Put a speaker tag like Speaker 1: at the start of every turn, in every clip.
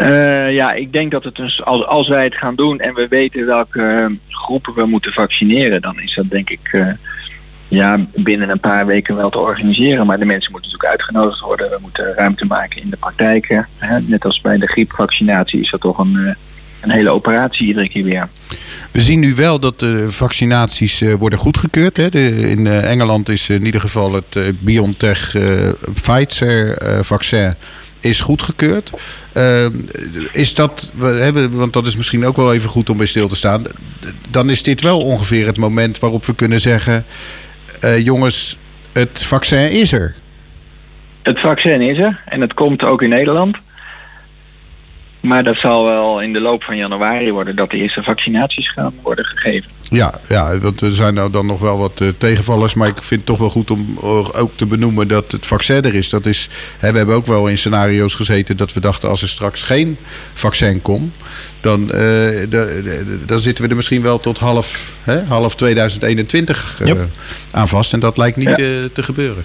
Speaker 1: Uh, ja, ik denk dat het als, als wij het gaan doen en we weten welke groepen we moeten vaccineren, dan is dat denk ik uh, ja, binnen een paar weken wel te organiseren. Maar de mensen moeten natuurlijk uitgenodigd worden. We moeten ruimte maken in de praktijken. Hè. Net als bij de griepvaccinatie is dat toch een, uh, een hele operatie iedere keer weer.
Speaker 2: We zien nu wel dat de vaccinaties worden goedgekeurd. Hè. In Engeland is in ieder geval het uh, BioNTech Pfizer vaccin is goedgekeurd. is dat, we hebben, want dat is misschien ook wel even goed om bij stil te staan. Dan is dit wel ongeveer het moment waarop we kunnen zeggen: jongens, het vaccin is er.
Speaker 1: Het vaccin is er en het komt ook in Nederland. Maar dat zal wel in de loop van januari worden dat de eerste vaccinaties gaan worden gegeven.
Speaker 2: Ja, ja want er zijn nou dan nog wel wat uh, tegenvallers. Maar ik vind het toch wel goed om ook te benoemen dat het vaccin er is. Dat is hè, we hebben ook wel in scenario's gezeten dat we dachten als er straks geen vaccin komt. Dan, uh, de, de, dan zitten we er misschien wel tot half, hè, half 2021 uh, yep. aan vast. En dat lijkt niet ja. te gebeuren.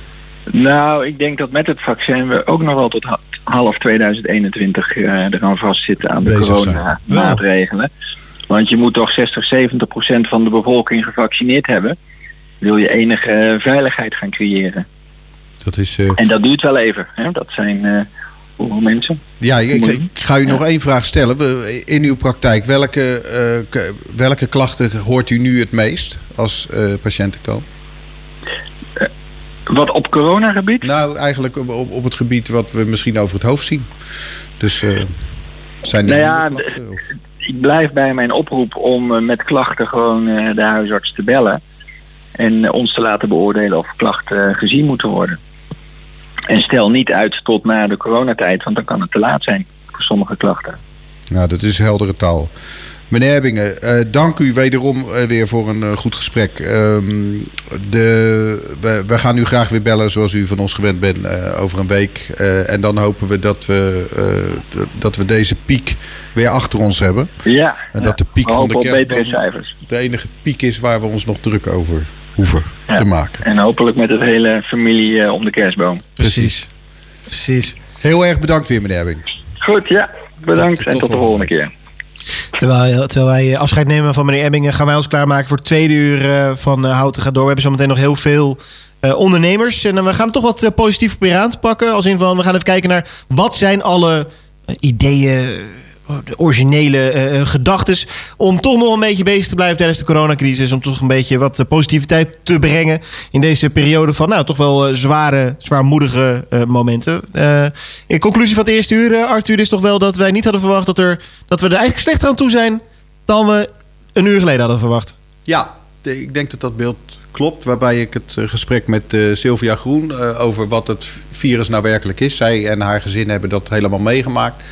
Speaker 1: Nou, ik denk dat met het vaccin we ook nog wel tot half 2021 uh, eraan vastzitten aan de coronamaatregelen. Want je moet toch 60, 70 procent van de bevolking gevaccineerd hebben. Wil je enige veiligheid gaan creëren.
Speaker 2: Dat is, uh...
Speaker 1: En dat duurt wel even. Hè? Dat zijn uh, hoeveel mensen?
Speaker 2: Ja, ik, ik ga u ja. nog één vraag stellen. In uw praktijk, welke, welke klachten hoort u nu het meest als patiënten komen?
Speaker 1: Wat op coronagebied?
Speaker 2: Nou, eigenlijk op, op, op het gebied wat we misschien over het hoofd zien. Dus uh, zijn
Speaker 1: nou ja, klachten, ik blijf bij mijn oproep om uh, met klachten gewoon uh, de huisarts te bellen. En ons te laten beoordelen of klachten gezien moeten worden. En stel niet uit tot na de coronatijd, want dan kan het te laat zijn voor sommige klachten.
Speaker 2: Nou, dat is heldere taal. Meneer Ebbingen, uh, dank u wederom uh, weer voor een uh, goed gesprek. Um, de, we, we, gaan u graag weer bellen zoals u van ons gewend bent over een week. en dan hopen we dat we, dat we deze piek weer achter ons hebben.
Speaker 1: Ja,
Speaker 2: en dat
Speaker 1: ja,
Speaker 2: de piek van de
Speaker 1: kerstboom
Speaker 2: de enige piek is waar we ons nog druk over hoeven ja. te maken.
Speaker 1: En hopelijk met het hele familie om de kerstboom.
Speaker 2: Precies. Precies. Heel erg bedankt weer meneer Ebbing.
Speaker 1: Goed, ja. Bedankt tot, en tot de volgende keer.
Speaker 3: Terwijl, terwijl wij afscheid nemen van meneer Ebbingen, gaan wij ons klaarmaken voor het tweede uur uh, van Houten gaat door. We hebben zometeen nog heel veel ondernemers. En we gaan toch wat positief proberen aan te pakken. Als in van, we gaan even kijken naar wat zijn alle ideeën de originele uh, gedachten. Om toch nog een beetje bezig te blijven tijdens de coronacrisis. Om toch een beetje wat uh, positiviteit te brengen. In deze periode van nou toch wel zware, zwaarmoedige momenten. in conclusie van het eerste uur, Arthur, is toch wel dat wij niet hadden verwacht dat, er, dat we er eigenlijk slechter aan toe zijn. dan we een uur geleden hadden verwacht.
Speaker 2: Ja, ik denk dat dat beeld klopt. Waarbij ik het gesprek met uh, Sylvia Groen over wat het virus nou werkelijk is. Zij en haar gezin hebben dat helemaal meegemaakt.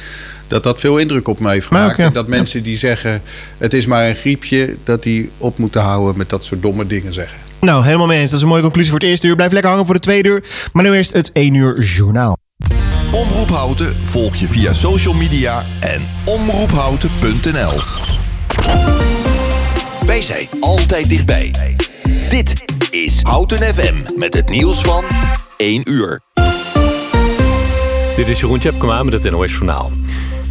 Speaker 2: Dat dat veel indruk op mij heeft gemaakt. Okay. En dat mensen die zeggen het is maar een griepje, dat die op moeten houden met dat soort domme dingen zeggen.
Speaker 3: Nou, helemaal mee eens. Dat is een mooie conclusie voor het eerste uur. Blijf lekker hangen voor de tweede uur. Maar nu eerst het 1 uur journaal.
Speaker 4: Omroep Houten volg je via social media en omroephouten.nl. Wij zijn altijd dichtbij. Dit is Houten FM met het nieuws van 1 uur.
Speaker 5: Dit is Jeroen Tjepkema met het NOS Journaal.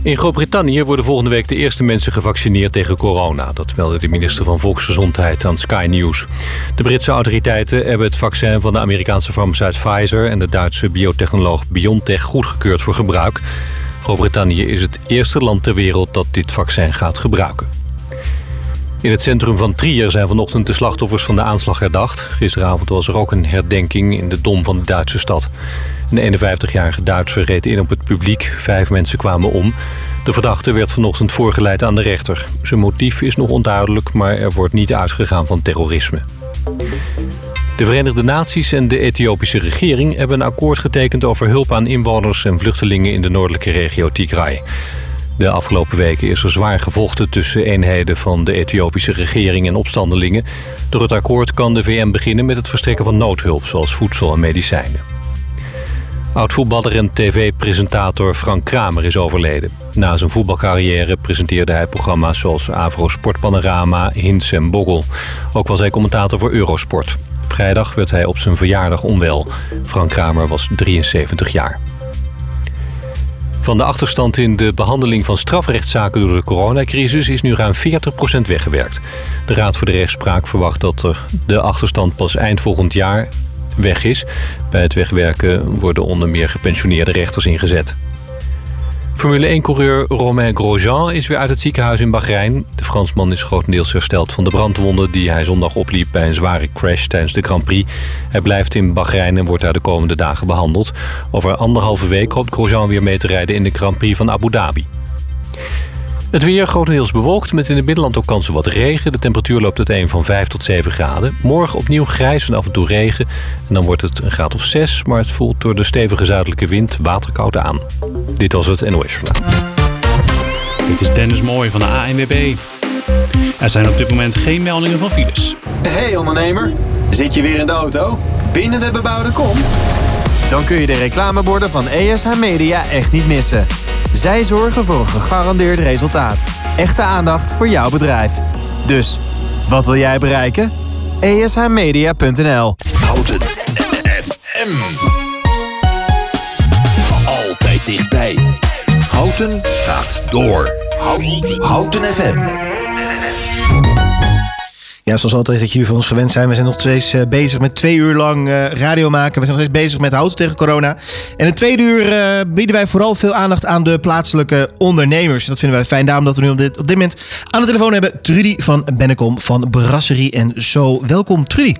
Speaker 5: In Groot-Brittannië worden volgende week de eerste mensen gevaccineerd tegen corona. Dat meldde de minister van Volksgezondheid aan Sky News. De Britse autoriteiten hebben het vaccin van de Amerikaanse farmaceut Pfizer... en de Duitse biotechnoloog BioNTech goedgekeurd voor gebruik. Groot-Brittannië is het eerste land ter wereld dat dit vaccin gaat gebruiken. In het centrum van Trier zijn vanochtend de slachtoffers van de aanslag herdacht. Gisteravond was er ook een herdenking in de dom van de Duitse stad. Een 51-jarige Duitser reed in op het publiek. Vijf mensen kwamen om. De verdachte werd vanochtend voorgeleid aan de rechter. Zijn motief is nog onduidelijk, maar er wordt niet uitgegaan van terrorisme. De Verenigde Naties en de Ethiopische regering hebben een akkoord getekend over hulp aan inwoners en vluchtelingen in de noordelijke regio Tigray. De afgelopen weken is er zwaar gevochten tussen eenheden van de Ethiopische regering en opstandelingen. Door het akkoord kan de VN beginnen met het verstrekken van noodhulp, zoals voedsel en medicijnen. Oud-voetballer en tv-presentator Frank Kramer is overleden. Na zijn voetbalcarrière presenteerde hij programma's zoals Avro Sportpanorama, Hints en Boggel. Ook was hij commentator voor Eurosport. Vrijdag werd hij op zijn verjaardag onwel. Frank Kramer was 73 jaar. Van de achterstand in de behandeling van strafrechtszaken door de coronacrisis is nu ruim 40% weggewerkt. De Raad voor de Rechtspraak verwacht dat er de achterstand pas eind volgend jaar weg is. Bij het wegwerken worden onder meer gepensioneerde rechters ingezet. Formule 1-coureur Romain Grosjean is weer uit het ziekenhuis in Bahrein. De Fransman is grotendeels hersteld van de brandwonden... die hij zondag opliep bij een zware crash tijdens de Grand Prix. Hij blijft in Bahrein en wordt daar de komende dagen behandeld. Over anderhalve week hoopt Grosjean weer mee te rijden... in de Grand Prix van Abu Dhabi. Het weer grotendeels bewolkt met in het binnenland ook kans op wat regen. De temperatuur loopt uiteen van 5 tot 7 graden. Morgen opnieuw grijs en af en toe regen. En dan wordt het een graad of 6, maar het voelt door de stevige zuidelijke wind waterkoud aan. Dit was het NOS Journaal.
Speaker 6: Dit is Dennis Mooij van de ANWB. Er zijn op dit moment geen meldingen van files.
Speaker 7: Hey ondernemer, zit je weer in de auto? Binnen de bebouwde kom? Dan kun je de reclameborden van ESH Media echt niet missen. Zij zorgen voor een gegarandeerd resultaat. Echte aandacht voor jouw bedrijf. Dus, wat wil jij bereiken? ESHmedia.nl
Speaker 4: Houten FM. Altijd dichtbij. Houten gaat door. Houten, Houten FM.
Speaker 3: Ja, zoals altijd dat jullie van ons gewend zijn. We zijn nog steeds eh, bezig met twee uur lang eh, radio maken. We zijn nog steeds bezig met houten tegen corona. En in het tweede uur eh, bieden wij vooral veel aandacht aan de plaatselijke ondernemers. En dat vinden wij fijn. Daarom dat we nu op dit, op dit moment aan de telefoon hebben Trudy van Bennekom van Brasserie en Zo. Welkom Trudy.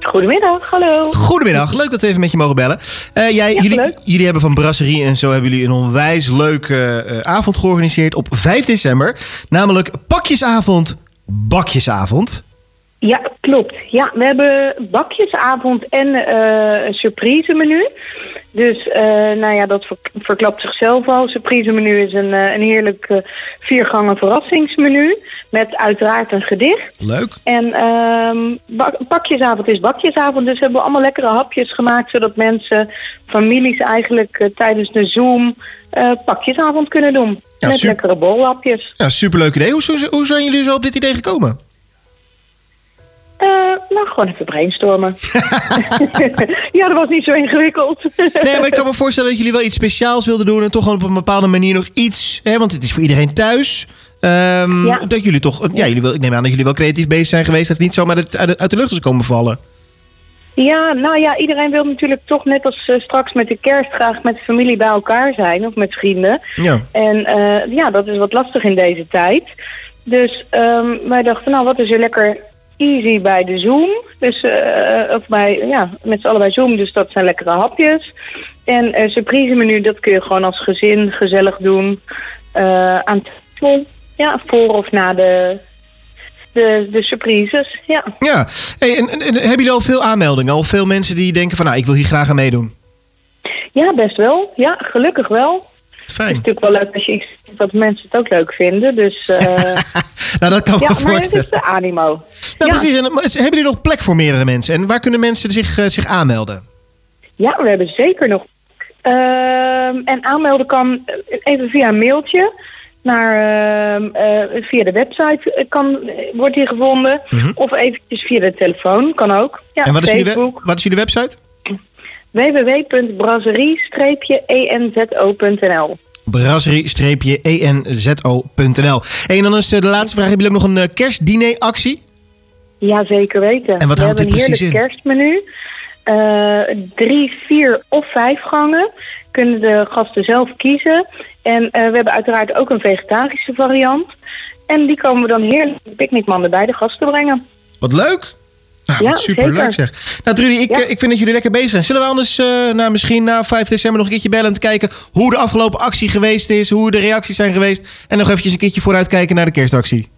Speaker 8: Goedemiddag, hallo.
Speaker 3: Goedemiddag, leuk dat we even met je mogen bellen. Jij, jullie,
Speaker 8: leuk.
Speaker 3: jullie hebben van Brasserie en Zo hebben jullie een onwijs leuke avond georganiseerd op 5 december. Namelijk pakjesavond, bakjesavond.
Speaker 8: Ja, klopt. Ja, we hebben bakjesavond en eh, een surprise menu. Dus eh, nou ja, dat ver- verklapt zichzelf al. Surprise menu is een, eh, een heerlijk viergangen verrassingsmenu. Met uiteraard een gedicht.
Speaker 3: Leuk.
Speaker 8: En ehm, bak- bakjesavond is bakjesavond. Dus hebben we allemaal lekkere hapjes gemaakt. Zodat mensen, families eigenlijk tijdens de Zoom pakjesavond kunnen doen.
Speaker 3: Ja,
Speaker 8: met
Speaker 3: super.
Speaker 8: lekkere bolhapjes.
Speaker 3: Ja, superleuk idee. Hoe, hoe, zijn jullie zo op dit idee gekomen?
Speaker 8: Eh, nou, gewoon even brainstormen. ja, dat was niet zo ingewikkeld.
Speaker 3: Nee, maar ik kan me voorstellen dat jullie wel iets speciaals wilden doen. En toch gewoon op een bepaalde manier nog iets. Hè, want het is voor iedereen thuis. Ehm,
Speaker 8: Ja.
Speaker 3: Dat jullie toch. Ja, jullie wil, ik neem aan dat jullie wel creatief bezig zijn geweest. Dat het niet zomaar uit, uit, uit de lucht is komen vallen.
Speaker 8: Ja, nou ja, iedereen wil natuurlijk toch net als eh, straks met de kerst graag met de familie bij elkaar zijn of met vrienden.
Speaker 3: Ja.
Speaker 8: En eh, ja, dat is wat lastig in deze tijd. Dus ehm, wij dachten, nou wat is er lekker easy bij de Zoom. Dus, eh, of bij, ja, met z'n allen bij Zoom, dus dat zijn lekkere hapjes. En eh surprise menu, dat kun je gewoon als gezin gezellig doen. aan tafel, ja, voor of na de, de, de surprises, ja.
Speaker 3: Ja. Hey, en, en, en hebben jullie al veel aanmeldingen? Al veel mensen die denken van nou, ik wil hier graag aan meedoen.
Speaker 8: Ja, best wel. Ja, gelukkig wel. Het is
Speaker 3: Fijn.
Speaker 8: natuurlijk wel leuk als je iets wat mensen het ook leuk vinden. Dus eh,
Speaker 3: Nou, dat kan me
Speaker 8: ja, maar het
Speaker 3: voorstellen.
Speaker 8: is de animo.
Speaker 3: Nou,
Speaker 8: ja.
Speaker 3: precies. En, hebben jullie nog plek voor meerdere mensen? En waar kunnen mensen zich, eh, zich aanmelden?
Speaker 8: Ja, we hebben zeker nog. Ehm, en aanmelden kan eh, even via een mailtje. Naar, ehm, eh, via de website eh, kan, wordt die gevonden. Of eventjes via de telefoon, kan ook. Ja,
Speaker 3: Mhm. en wat is, jullie, we-
Speaker 8: Facebook.
Speaker 3: wat is jullie website?
Speaker 8: www.brasserie-eno.nl
Speaker 3: brasserie-enzo.nl Hey, en dan is eh, de laatste vraag. Hebben jullie nog een kerstdiner-actie?
Speaker 8: Ja, zeker weten.
Speaker 3: En wat
Speaker 8: we
Speaker 3: houdt
Speaker 8: hebben
Speaker 3: dit
Speaker 8: een
Speaker 3: precies
Speaker 8: heerlijk kerstmenu. Eh, drie, vier of vijf gangen kunnen de gasten zelf kiezen. En eh, we hebben uiteraard ook een vegetarische variant. En die komen we dan heerlijk picknickmanden bij de gasten brengen.
Speaker 3: Wat leuk! Nou,
Speaker 8: Ja,
Speaker 3: wat superleuk
Speaker 8: zeker.
Speaker 3: zeg. Nou, Trudy, ik,
Speaker 8: Ja.
Speaker 3: eh, ik vind dat jullie lekker bezig zijn. Zullen we anders nou, misschien na 5 december nog een keertje bellen... om te kijken hoe de afgelopen actie geweest is... hoe de reacties zijn geweest... en nog eventjes een keertje vooruitkijken naar de kerstactie.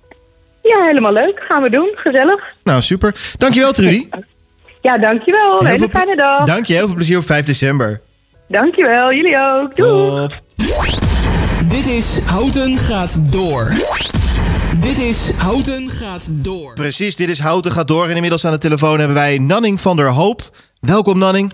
Speaker 8: Ja, helemaal leuk. Gaan we doen. Gezellig.
Speaker 3: Nou, super. Dankjewel, Trudy.
Speaker 8: Ja, dankjewel.
Speaker 3: Heel
Speaker 8: hele fijne dag.
Speaker 3: Dank je, heel veel plezier op 5 december.
Speaker 8: Dankjewel. Jullie ook. Doei.
Speaker 9: Dit is Houten gaat door. Dit is Houten gaat door.
Speaker 3: Precies, dit is Houten gaat door. En inmiddels aan de telefoon hebben wij Nanning van der Hoop. Welkom, Nanning.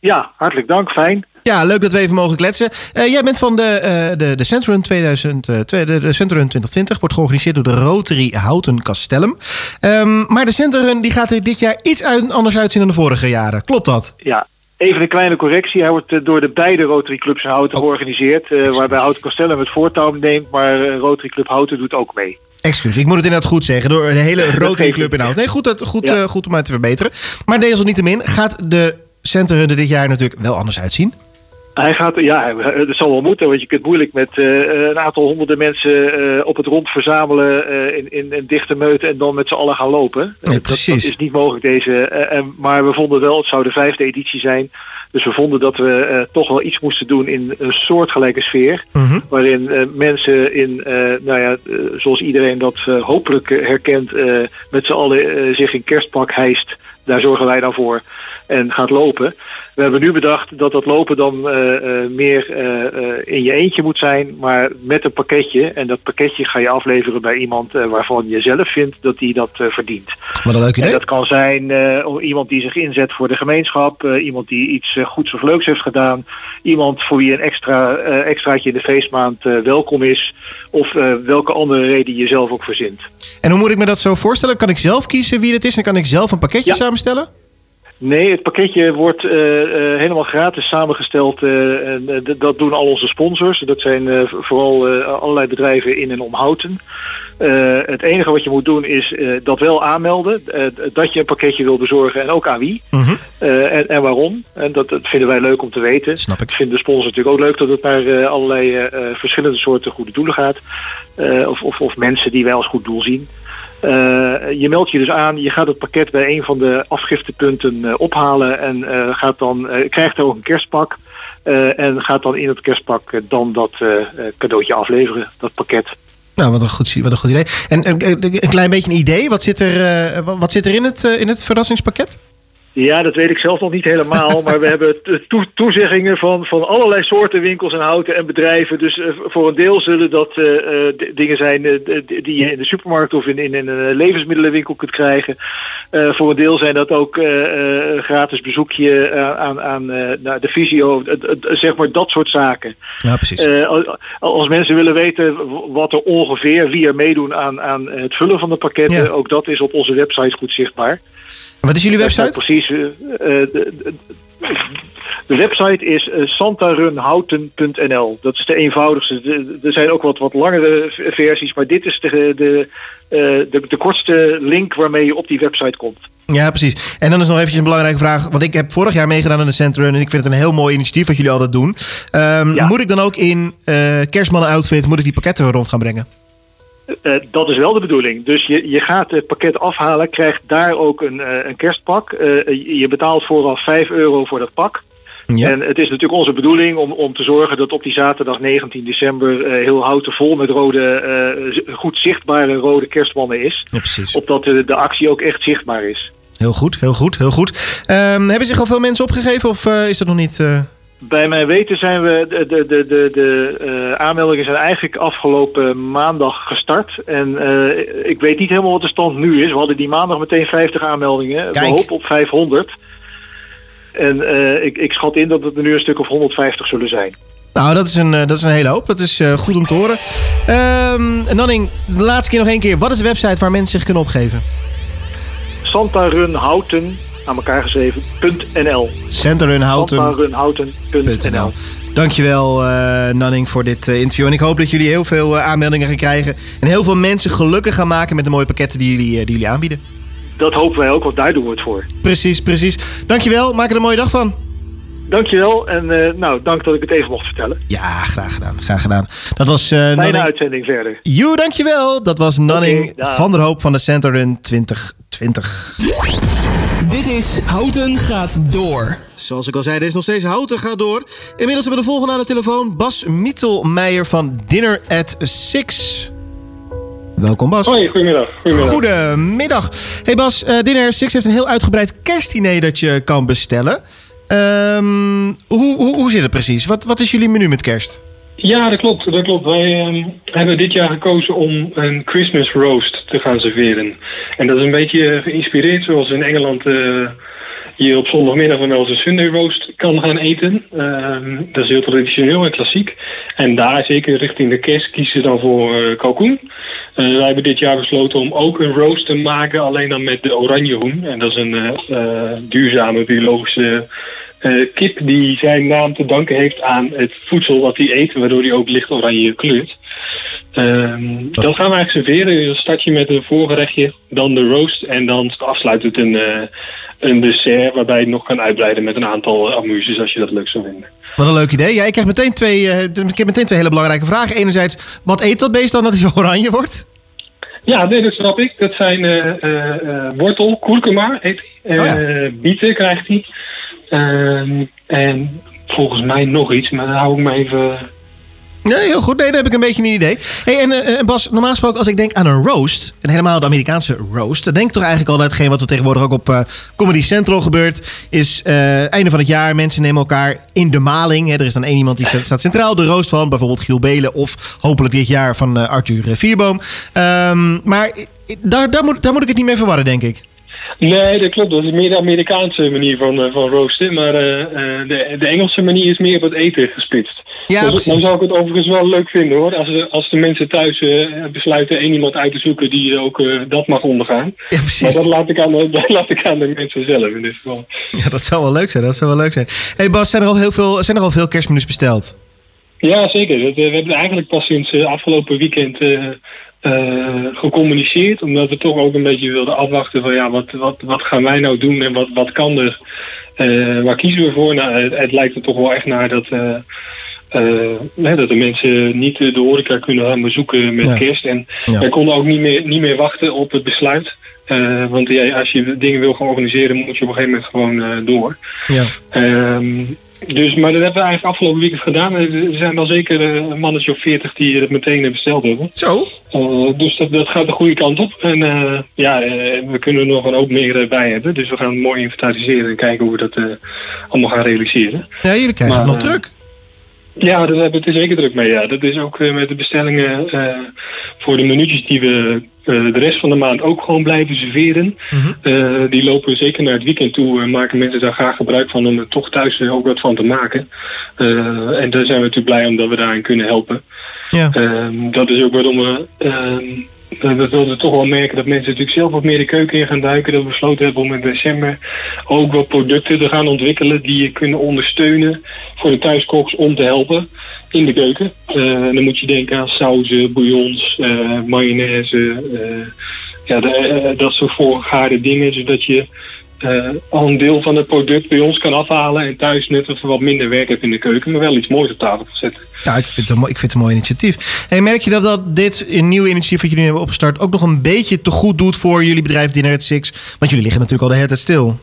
Speaker 10: Ja, hartelijk dank. Fijn.
Speaker 3: Ja, leuk dat we even mogen kletsen. Eh, jij bent van de, eh de, de Centrum 2000, eh, twee- de, de Centrum 2020. Wordt georganiseerd door de Rotary Houten Castellum. Ehm, maar de Centrum die gaat er dit jaar iets uit- anders uitzien dan de vorige jaren. Klopt dat?
Speaker 10: Ja, Even een kleine correctie. Hij wordt eh, door de beide Rotary Clubs in Houten georganiseerd. eh, waarbij Houten Castellum het voortouw neemt, maar eh, Rotary Club Houten doet ook mee.
Speaker 3: Excuus, ik moet het inderdaad goed zeggen. Door de hele Rotary Club
Speaker 10: niet.
Speaker 3: inhoud. Nee, goed, dat, goed,
Speaker 10: Ja.
Speaker 3: goed om uit te verbeteren. Maar desalniettemin gaat de Centerrun er dit jaar natuurlijk wel anders uitzien.
Speaker 10: Hij gaat, ja, het zal wel moeten, want je kunt moeilijk met eh, een aantal honderden mensen eh, op het rond verzamelen eh, in, in een dichte meute en dan met z'n allen gaan lopen.
Speaker 3: Nee,
Speaker 10: Eh, dat,
Speaker 3: precies.
Speaker 10: dat is niet mogelijk deze. eh, en, maar we vonden wel, het zou de vijfde editie zijn. Dus we vonden dat we eh, toch wel iets moesten doen in een soortgelijke sfeer.
Speaker 3: Mhm.
Speaker 10: Waarin eh, mensen in, eh, nou ja, eh, zoals iedereen dat eh, hopelijk eh, herkent, eh, met z'n allen eh, zich in kerstpak hijst. Daar zorgen wij dan voor. En gaat lopen. We hebben nu bedacht dat dat lopen dan eh, eh, meer eh, in je eentje moet zijn, maar met een pakketje. En dat pakketje ga je afleveren bij iemand waarvan je zelf vindt dat die dat verdient.
Speaker 3: Wat een leuk
Speaker 10: En
Speaker 3: idee.
Speaker 10: dat kan zijn iemand die zich inzet voor de gemeenschap, iemand die iets goeds of leuks heeft gedaan, iemand voor wie een extra extraatje in de feestmaand welkom is, of welke andere reden je zelf ook verzint.
Speaker 3: En hoe moet ik me dat zo voorstellen? Kan ik zelf kiezen wie het is en kan ik zelf een pakketje
Speaker 10: Ja.
Speaker 3: samenstellen?
Speaker 10: Nee, het pakketje wordt eh, eh, helemaal gratis samengesteld. eh, en, dat doen al onze sponsors. Dat zijn vooral allerlei bedrijven in en om Houten. Het enige wat je moet doen is dat wel aanmelden. dat je een pakketje wil bezorgen en ook aan wie.
Speaker 3: Mhm.
Speaker 10: En, en waarom. En dat, dat vinden wij leuk om te weten.
Speaker 3: Snap ik.
Speaker 10: Vinden de sponsors natuurlijk ook leuk dat het naar allerlei verschillende soorten goede doelen gaat. Of, of, of mensen die wij als goed doel zien. Eh, je meldt je dus aan, je gaat het pakket bij een van de afgiftepunten eh, ophalen en eh, gaat dan, krijgt ook een kerstpak. en gaat dan in het kerstpak dan dat cadeautje afleveren, dat pakket.
Speaker 3: Nou, wat een goed, wat een goed idee. En eh, een klein beetje een idee. Wat zit er, wat- zit er in, het, in het verrassingspakket?
Speaker 10: Ja, dat weet ik zelf nog niet helemaal. Maar we hebben to- toe- toezeggingen van, van allerlei soorten winkels en houten en bedrijven. Dus eh, voor een deel zullen dat eh, eh, dingen zijn die je in de supermarkt of in, in, in een levensmiddelenwinkel kunt krijgen. Voor een deel zijn dat ook gratis bezoekje aan, aan naar de visio. Zeg maar dat soort zaken.
Speaker 3: Ja, precies.
Speaker 10: Als- mensen willen weten wat er ongeveer, wie er meedoen aan, aan het vullen van de pakketten,
Speaker 3: Ja.
Speaker 10: ook dat is op onze website goed zichtbaar.
Speaker 3: En wat is jullie website?
Speaker 10: Precies. eh, eh, de, website is eh, santarunhouten.nl. Dat is de eenvoudigste. Er zijn ook wat, wat langere versies, maar dit is de, de, de, de kortste link waarmee je op die website komt.
Speaker 3: Ja, precies. En dan is nog eventjes een belangrijke vraag. Want ik heb vorig jaar meegedaan aan de Centrun. En ik vind het een heel mooi initiatief wat jullie altijd doen. Ehm,
Speaker 10: Ja.
Speaker 3: Moet ik dan ook in eh kerstmannen outfit moet ik die pakketten rond gaan brengen?
Speaker 10: Eh, dat is wel de bedoeling. Dus je, je gaat het pakket afhalen, krijgt daar ook een, eh, een kerstpak. Eh, je betaalt vooraf 5 euro voor dat pak.
Speaker 3: Ja.
Speaker 10: En het is natuurlijk onze bedoeling om, om te zorgen dat op die zaterdag 19 december heel houten vol met rode, goed zichtbare rode kerstmannen is.
Speaker 3: ja, precies.
Speaker 10: Opdat de, de actie ook echt zichtbaar is.
Speaker 3: Heel goed, heel goed, heel goed. Ehm, hebben zich al veel mensen opgegeven of is dat nog niet...
Speaker 10: Bij mijn weten zijn we, de, de, de, de, de eh, aanmeldingen zijn eigenlijk afgelopen maandag gestart. En eh, ik weet niet helemaal wat de stand nu is. We hadden die maandag meteen 50 aanmeldingen.
Speaker 3: Kijk.
Speaker 10: We hopen op 500. En eh, ik, ik schat in dat het er nu een stuk of 150 zullen zijn.
Speaker 3: Nou, dat is een, dat is een hele hoop. Dat is goed om te horen. Ehm en Nanning, de laatste keer nog één keer. Wat is de website waar mensen zich kunnen opgeven?
Speaker 10: Santarunhouten, aan elkaar geschreven, .nl.
Speaker 3: Centerunhouten.
Speaker 10: Santarunhouten.nl.
Speaker 3: Dankjewel eh Nanning voor dit eh, interview. En ik hoop dat jullie heel veel eh, aanmeldingen gaan krijgen. En heel veel mensen gelukkig gaan maken met de mooie pakketten die jullie, die jullie aanbieden.
Speaker 10: Dat hopen wij ook, want daar doen we het voor.
Speaker 3: Precies, precies. Dankjewel. Maak er een mooie dag van.
Speaker 10: Dankjewel en nou, dank dat ik het even mocht vertellen.
Speaker 3: Ja, graag gedaan. Graag gedaan. Dat was eh
Speaker 10: Fijne
Speaker 3: Nanning.
Speaker 10: uitzending verder.
Speaker 3: Joe, dankjewel. Dat was Nanning van der Hoop van de Centerrun 2020.
Speaker 9: Dit is Houten gaat door.
Speaker 3: Zoals ik al zei, dit is nog steeds Houten gaat door. Inmiddels hebben we de volgende aan de telefoon. Bas Mittelmeijer van Dinner at Six. Welkom Bas.
Speaker 11: Hoi, goedemiddag. goedemiddag.
Speaker 3: Goedemiddag. Hey Bas, eh Dinner at Six heeft een heel uitgebreid kerstdiner dat je kan bestellen. Ehm, hoe, hoe, hoe zit het precies? Wat, wat is jullie menu met kerst?
Speaker 11: Ja, dat klopt. Dat klopt. Wij ehm, hebben dit jaar gekozen om een Christmas roast te gaan serveren. En dat is een beetje geïnspireerd zoals in Engeland eh, je op zondagmiddag dan wel een Sunday roast kan gaan eten. Ehm, dat is heel traditioneel en klassiek. En daar zeker richting de kerst kiezen ze dan voor eh kalkoen. Eh, wij hebben dit jaar besloten om ook een roast te maken, alleen dan met de oranje hoen. En dat is een duurzame biologische eh, kip die zijn naam te danken heeft aan het voedsel wat hij eet, waardoor hij ook licht oranje kleurt. Ehm, dat gaan we eigenlijk serveren. Dan start je met een voorgerechtje, dan de roast en dan afsluit het een, eh, een dessert waarbij je nog kan uitbreiden met een aantal uh, amuses als je dat leuk zou vinden.
Speaker 3: Wat een leuk idee. Ja, ik krijg meteen twee, eh, ik heb meteen twee hele belangrijke vragen. Enerzijds, wat eet dat beest dan dat hij zo oranje wordt?
Speaker 11: Ja, nee, dat snap ik. Dat zijn wortel, kurkuma eet hij. Eh, Bieten krijgt hij. Ehm, en volgens mij nog iets, maar dan hou ik me even...
Speaker 3: Nee, heel goed. Nee, dan heb ik een beetje een idee. Hey, en eh, Bas, normaal gesproken als ik denk aan een roast, en helemaal de Amerikaanse roast, dan denk ik toch eigenlijk al hetgeen wat er tegenwoordig ook op eh, Comedy Central gebeurt, is eh, einde van het jaar, mensen nemen elkaar in de maling. Hè. Er is dan één iemand die staat- centraal, de roast van bijvoorbeeld Giel Belen of hopelijk dit jaar van Arthur Vierboom. Ehm, maar daar, daar, moet, daar moet ik het niet mee verwarren, denk ik.
Speaker 11: Nee, dat klopt. Dat is meer de Amerikaanse manier van, eh, van roosten. Maar eh, eh, de, de Engelse manier is meer op het eten gesplitst.
Speaker 3: Ja,
Speaker 11: dan, zou ik het overigens wel leuk vinden hoor. Als, de- als de mensen thuis besluiten één iemand uit te zoeken die ook dat mag ondergaan.
Speaker 3: Ja, precies.
Speaker 11: Maar dat laat, ik aan de, dat laat ik aan de mensen zelf in dit geval.
Speaker 3: Ja, dat zou wel leuk zijn. Dat zou wel leuk zijn. Hey Bas, zijn er al heel veel, zijn er al veel kerstmenus besteld?
Speaker 11: Ja, zeker. We hebben eigenlijk pas sinds afgelopen weekend eh, gecommuniceerd. Omdat we toch ook een beetje wilden afwachten van ja, wat, wat, wat gaan wij nou doen en wat, wat kan er? Eh, waar kiezen we voor? Nou, het, het lijkt er toch wel echt naar dat, eh, hè, dat de mensen niet de horeca kunnen gaan bezoeken met
Speaker 3: Ja.
Speaker 11: kerst. En
Speaker 3: Ja.
Speaker 11: wij konden ook niet meer, niet meer wachten op het besluit. Want ja, als je dingen wil gaan organiseren, moet je op een gegeven moment gewoon door.
Speaker 3: Ja.
Speaker 11: Ehm, dus, maar dat hebben we eigenlijk afgelopen weekend gedaan. Er zijn al zeker eh, een mannetje of veertig die het meteen besteld hebben.
Speaker 3: Zo?
Speaker 11: dus dat, dat gaat de goede kant op. En eh, ja, eh, we kunnen er nog een hoop meer eh, bij hebben. Dus we gaan mooi inventariseren en kijken hoe we dat eh, allemaal gaan realiseren.
Speaker 3: Ja, jullie krijgen
Speaker 11: Maar,
Speaker 3: het nog
Speaker 11: eh,
Speaker 3: druk.
Speaker 11: Ja, daar hebben we het er zeker druk mee. Ja. Dat is ook eh, met de bestellingen eh, voor de minuutjes die we eh, de rest van de maand ook gewoon blijven serveren. Eh, die lopen zeker naar het weekend toe en maken mensen daar graag gebruik van om er toch thuis ook wat van te maken. En daar zijn we natuurlijk blij omdat we daarin kunnen helpen.
Speaker 3: Ja.
Speaker 11: Ehm, dat is ook waarom we, ehm, we wilden toch wel merken dat mensen natuurlijk zelf wat meer de keuken in gaan duiken. Dat we besloten hebben om in december ook wat producten te gaan ontwikkelen die je kunnen ondersteunen voor de thuiskoks om te helpen in de keuken. Eh, dan moet je denken aan sauzen, bouillons, eh, mayonaise, eh, ja, dat soort voorgegaarde dingen, zodat je eh, al een deel van het product bij ons kan afhalen en thuis net even wat minder werk hebt in de keuken, maar wel iets moois op tafel zetten.
Speaker 3: Ja, ik vind het een, mooi- ik vind het een mooi initiatief. Hey, merk je dat, dat dit een nieuw initiatief wat jullie hebben opgestart ook nog een beetje te goed doet voor jullie bedrijf Dinner at Six? Want jullie liggen natuurlijk al de hele tijd stil.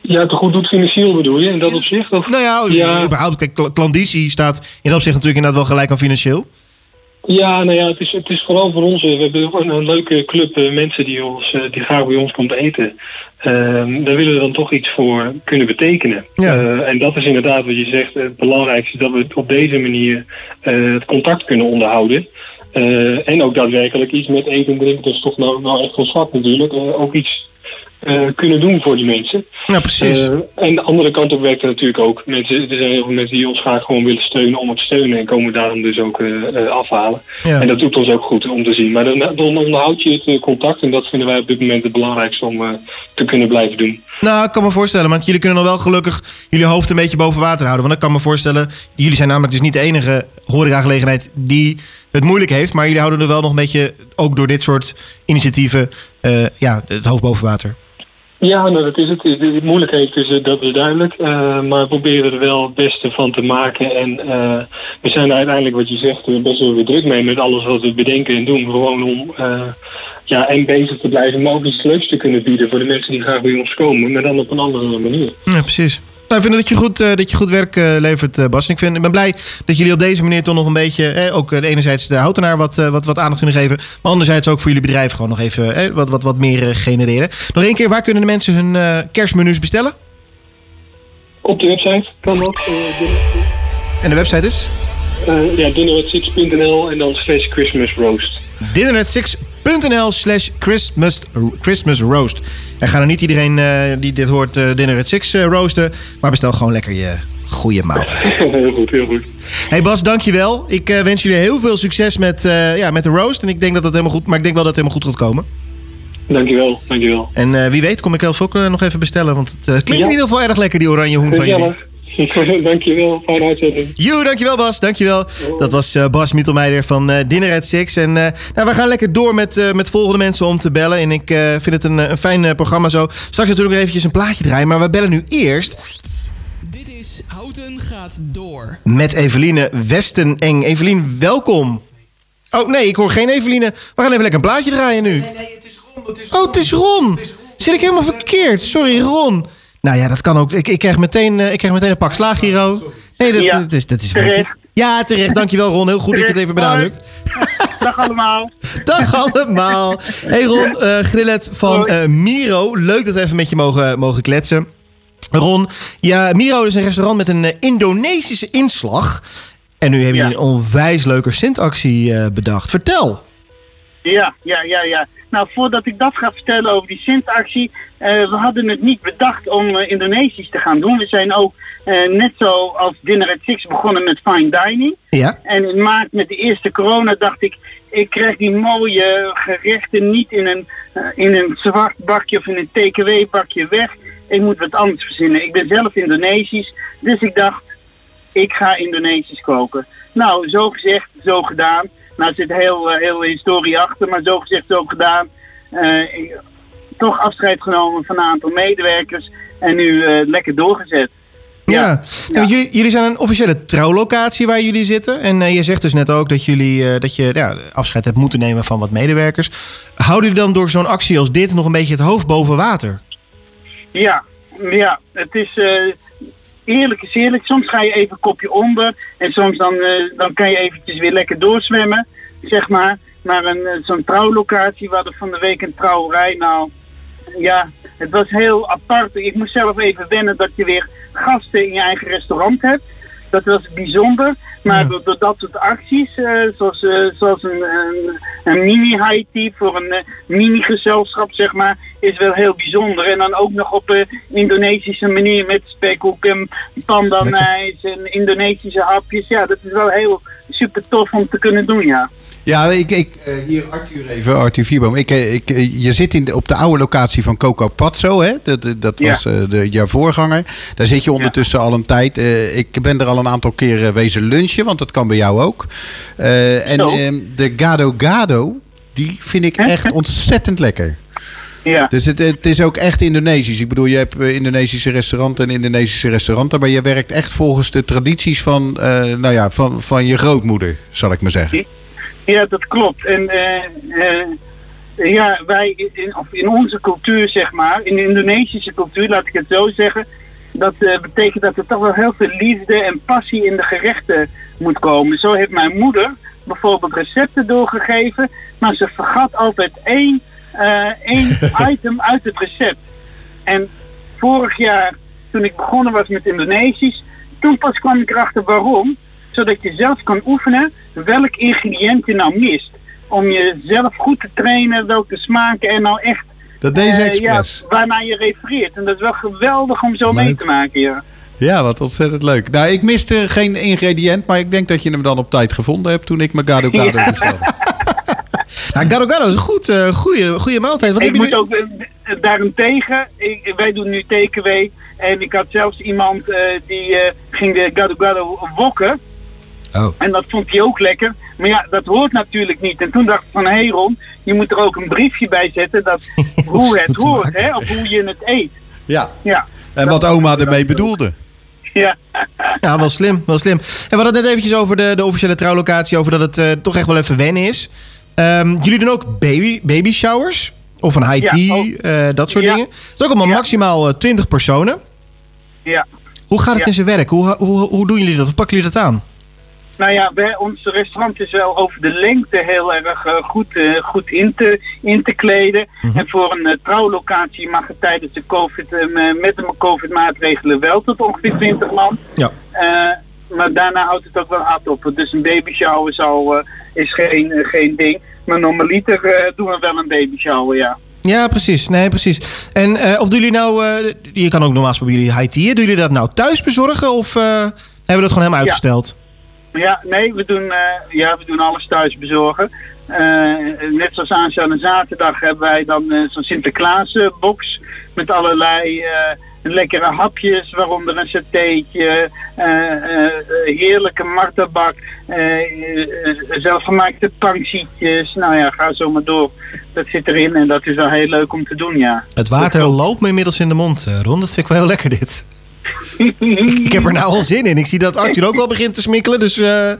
Speaker 11: Ja, te goed doet financieel bedoel je, in dat opzicht? Of?
Speaker 3: Nou ja, überhaupt. Kijk, staat in dat opzicht natuurlijk inderdaad wel gelijk aan financieel.
Speaker 11: Ja, nou ja, het is, het is vooral voor ons. eh, We hebben een leuke club eh, mensen die, ons, eh, die graag bij ons komt eten. Ehm, daar willen we dan toch iets voor kunnen betekenen. En dat is inderdaad wat je zegt. Het belangrijkste is dat we op deze manier het contact kunnen onderhouden. En ook daadwerkelijk iets met eten en drinken. Dat is toch nou, nou echt ons vak natuurlijk. ook iets eh, kunnen doen voor die mensen.
Speaker 3: Ja, precies.
Speaker 11: Eh, en de andere kant op werkt natuurlijk ook. Mensen, er zijn heel veel mensen die ons graag gewoon willen steunen om het te steunen en komen daarom dus ook eh, afhalen.
Speaker 3: Ja.
Speaker 11: En dat doet ons ook goed om te zien. Maar dan, dan onderhoud je het contact en dat vinden wij op dit moment het belangrijkste om te kunnen blijven doen.
Speaker 3: Nou, ik kan me voorstellen, want jullie kunnen nog wel gelukkig jullie hoofd een beetje boven water houden. Want ik kan me voorstellen, jullie zijn namelijk dus niet de enige horecagelegenheid die het moeilijk heeft. Maar jullie houden er wel nog een beetje, ook door dit soort initiatieven, ja, het hoofd boven water.
Speaker 11: Ja, nou, dat is het. De moeilijkheid is, eh, dat is duidelijk. Eh, maar we proberen er wel het beste van te maken. En eh, we zijn uiteindelijk, wat je zegt, best wel weer druk mee met alles wat we bedenken en doen. Gewoon om ja, en bezig te blijven, maar ook iets te kunnen bieden voor de mensen die graag bij ons komen. Maar dan op een andere manier.
Speaker 3: Ja, precies. Nou, ik vind dat je goed, eh, dat je goed werk eh, levert, eh, Bas. Ik, vind, ik ben blij dat jullie op deze manier toch nog een beetje... Eh, ook enerzijds de houtenaar wat, wat, wat aandacht kunnen geven... maar anderzijds ook voor jullie bedrijf gewoon nog even eh, wat, wat, wat meer genereren. Nog één keer, waar kunnen de mensen hun kerstmenu's bestellen?
Speaker 11: Op de website kan ook.
Speaker 3: En de website is?
Speaker 11: eh, ja, dinner@six.nl en dan slash Christmas roast.
Speaker 3: dinnerat6.nl slash Christmas, Christmas roast. En ga er niet iedereen eh, die dit hoort eh Dinner at Six eh, roosten... maar bestel gewoon lekker je goede maaltijd.
Speaker 11: heel goed, heel goed.
Speaker 3: Hey Bas, dankjewel. Ik wens jullie heel veel succes met, ja, met de roast. En ik denk dat dat helemaal goed, maar ik denk wel dat het helemaal goed gaat komen.
Speaker 11: Dankjewel, dankjewel.
Speaker 3: En wie weet kom ik zelf ook nog even bestellen. Want het klinkt
Speaker 11: Ja.
Speaker 3: in ieder geval erg lekker, die oranje hoen van jullie.
Speaker 11: Dankjewel, fijne uitzending.
Speaker 3: Joe, dankjewel Bas, dankjewel. Dat was eh, Bas Mittelmeijer van eh, Dinner at Six. En eh, nou, we gaan lekker door met, eh, met volgende mensen om te bellen. En ik eh, vind het een, een fijn programma zo. Straks natuurlijk nog eventjes een plaatje draaien. Maar we bellen nu eerst
Speaker 9: Dit is Houten gaat door.
Speaker 3: met Eveline Westeneng. Evelien, welkom. Oh nee, ik hoor geen Eveline. We gaan even lekker een plaatje draaien nu. Nee, nee, het is Ron. oh, het is Ron. Zit ik helemaal verkeerd? Sorry, Ron. Nou ja, dat kan ook. Ik, ik, krijg, meteen, eh, ik krijg meteen een pak slaag, Giro. Nee, dat,
Speaker 12: Ja,
Speaker 3: dat is, dat is
Speaker 12: terecht.
Speaker 3: Ja, terecht. Dankjewel, Ron. Heel goed dat je het even benadrukt.
Speaker 12: Dag allemaal.
Speaker 3: Dag allemaal. Hey Ron, eh Grillet van eh, Miro. Leuk dat we even met je mogen, mogen kletsen. Ron, ja, Miro is een restaurant met een Indonesische inslag. En nu hebben jullie een onwijs leuke Sint-actie bedacht. Vertel.
Speaker 12: Ja, ja, ja, ja. Nou, voordat ik dat ga vertellen over die Sint-actie, eh, we hadden het niet bedacht om eh, Indonesisch te gaan doen. We zijn ook eh, net zo als Dinner at Six begonnen met fine dining.
Speaker 3: Ja.
Speaker 12: En in maart met de eerste corona dacht ik, ik krijg die mooie gerechten niet in een, in een zwart bakje of in een TKW bakje weg. Ik moet wat anders verzinnen. Ik ben zelf Indonesisch, dus ik dacht, ik ga Indonesisch koken. Nou, zo gezegd, zo gedaan. Nou, er zit heel, eh, heel historie achter, maar zo gezegd, zo gedaan. Eh, ik- toch afscheid genomen van een aantal medewerkers en nu eh, lekker doorgezet.
Speaker 3: Ja, jullie, jullie zijn een officiële trouwlocatie waar jullie zitten. En eh, je zegt dus net ook dat, jullie, dat je ja, afscheid hebt moeten nemen van wat medewerkers. Houden jullie dan door zo'n actie als dit nog een beetje het hoofd boven water?
Speaker 12: Ja, ja, het is eerlijk is eerlijk. Soms ga je even een kopje onder en soms dan, eh, dan kan je eventjes weer lekker doorzwemmen, zeg maar. Maar een, eh, zo'n trouwlocatie, we hadden van de week een trouwerij. Nou, ja, het was heel apart. Ik moest zelf even wennen dat je weer gasten in je eigen restaurant hebt. Dat was bijzonder. Maar door, door dat soort acties, eh, zoals, eh, zoals een, een, een mini-high tea voor een eh, mini-gezelschap, zeg maar, is wel heel bijzonder. En dan ook nog op een Indonesische manier met spekhoek en pandanijs en Indonesische hapjes. Ja, dat is wel heel super tof om te kunnen doen, ja.
Speaker 2: Ja, ik, ik eh, hier Arthur even, Arthur Vierboom. Ik, eh, ik, eh, je zit in de, op de oude locatie van Coco Pazzo, hè? Dat, dat was de, jouw voorganger. Daar zit je ondertussen al een tijd. Ik ben er al een aantal keren wezen lunchen, want dat kan bij jou ook. En ehm, de Gado Gado, die vind ik echt ontzettend lekker.
Speaker 12: Ja.
Speaker 2: Dus het, het is ook echt Indonesisch. Ik bedoel, je hebt Indonesische restauranten en Indonesische restauranten. Maar je werkt echt volgens de tradities van, nou ja, van, van je grootmoeder, zal ik maar zeggen.
Speaker 12: Ja, dat klopt. En eh, eh, ja, wij in, of in onze cultuur, zeg maar, in de Indonesische cultuur, laat ik het zo zeggen, dat eh, betekent dat er toch wel heel veel liefde en passie in de gerechten moet komen. Zo heeft mijn moeder bijvoorbeeld recepten doorgegeven, maar ze vergat altijd één, één item uit het recept. En vorig jaar, toen ik begonnen was met Indonesisch, toen pas kwam ik erachter waarom. Zodat je zelf kan oefenen welk ingrediënt je nou mist. Om jezelf goed te trainen welke smaken er nou echt...
Speaker 2: Dat deed ze
Speaker 12: eh,
Speaker 2: expres.
Speaker 12: ja, waarnaar je refereert. En dat is wel geweldig om zo mee te maken, ja.
Speaker 2: Ja, wat ontzettend leuk. Nou, ik miste geen ingrediënt, maar ik denk dat je hem dan op tijd gevonden hebt toen ik mijn Gado Gado
Speaker 12: Ja.
Speaker 2: bestelde.
Speaker 3: Nou, Gado Gado is een goed, eh, goede, goede maaltijd. Wat
Speaker 12: ik
Speaker 3: heb
Speaker 12: moet
Speaker 3: nu-
Speaker 12: ook eh, daarentegen, ik, wij doen nu TKW en ik had zelfs iemand die ging de gado gado wokken.
Speaker 2: Oh.
Speaker 12: En dat vond hij ook lekker. Maar ja, dat hoort natuurlijk niet. En toen dacht ik van, hé hey Ron, je moet er ook een briefje bij zetten dat hoe het hoort, hè, of hoe je het eet.
Speaker 2: Ja.
Speaker 12: Ja.
Speaker 2: En wat oma ermee bedoelde.
Speaker 12: Ja.
Speaker 3: Ja, wel slim, wel slim. En we hadden het net eventjes over de, de officiële trouwlocatie, over dat het eh, toch echt wel even wennen is. Ehm, jullie doen ook baby, baby showers? Of een high tea, eh, dat soort
Speaker 12: Ja.
Speaker 3: dingen. Het is ook allemaal maximaal eh, 20 personen.
Speaker 12: Ja.
Speaker 3: Hoe gaat het
Speaker 12: Ja.
Speaker 3: in zijn werk? Hoe, hoe, hoe doen jullie dat? Hoe pakken jullie dat aan?
Speaker 12: Nou ja, wij, ons restaurant is wel over de lengte heel erg eh, goed, eh, goed in, te, in te kleden. En voor een eh, trouwlocatie mag het tijdens de COVID, met de COVID-maatregelen wel tot ongeveer 20 man.
Speaker 3: Ja.
Speaker 12: Maar daarna houdt het ook wel hard op. Dus een baby shower eh, is geen, geen ding. Maar normaliter doen we wel een baby shower, ja.
Speaker 3: Ja, precies. Nee, precies. En of doen jullie nou... je kan ook normaal bij jullie high tea. Doen jullie dat nou thuis bezorgen? Of hebben we dat gewoon helemaal uitgesteld?
Speaker 12: Ja, nee, we doen, eh, ja, we doen alles thuis bezorgen. eh, net zoals aanstaande zaterdag hebben wij dan eh, zo'n Sinterklaasbox met allerlei lekkere hapjes, waaronder een satéetje, heerlijke martabak, zelfgemaakte panksietjes. Nou ja, ga zo maar door. Dat zit erin en dat is wel heel leuk om te doen, ja.
Speaker 3: Het water loopt me inmiddels in de mond, Ron. Dat vind ik wel heel lekker, dit. Ik heb er nou al zin in. Ik zie dat Arthur ook wel begint te smikkelen. Dus eh,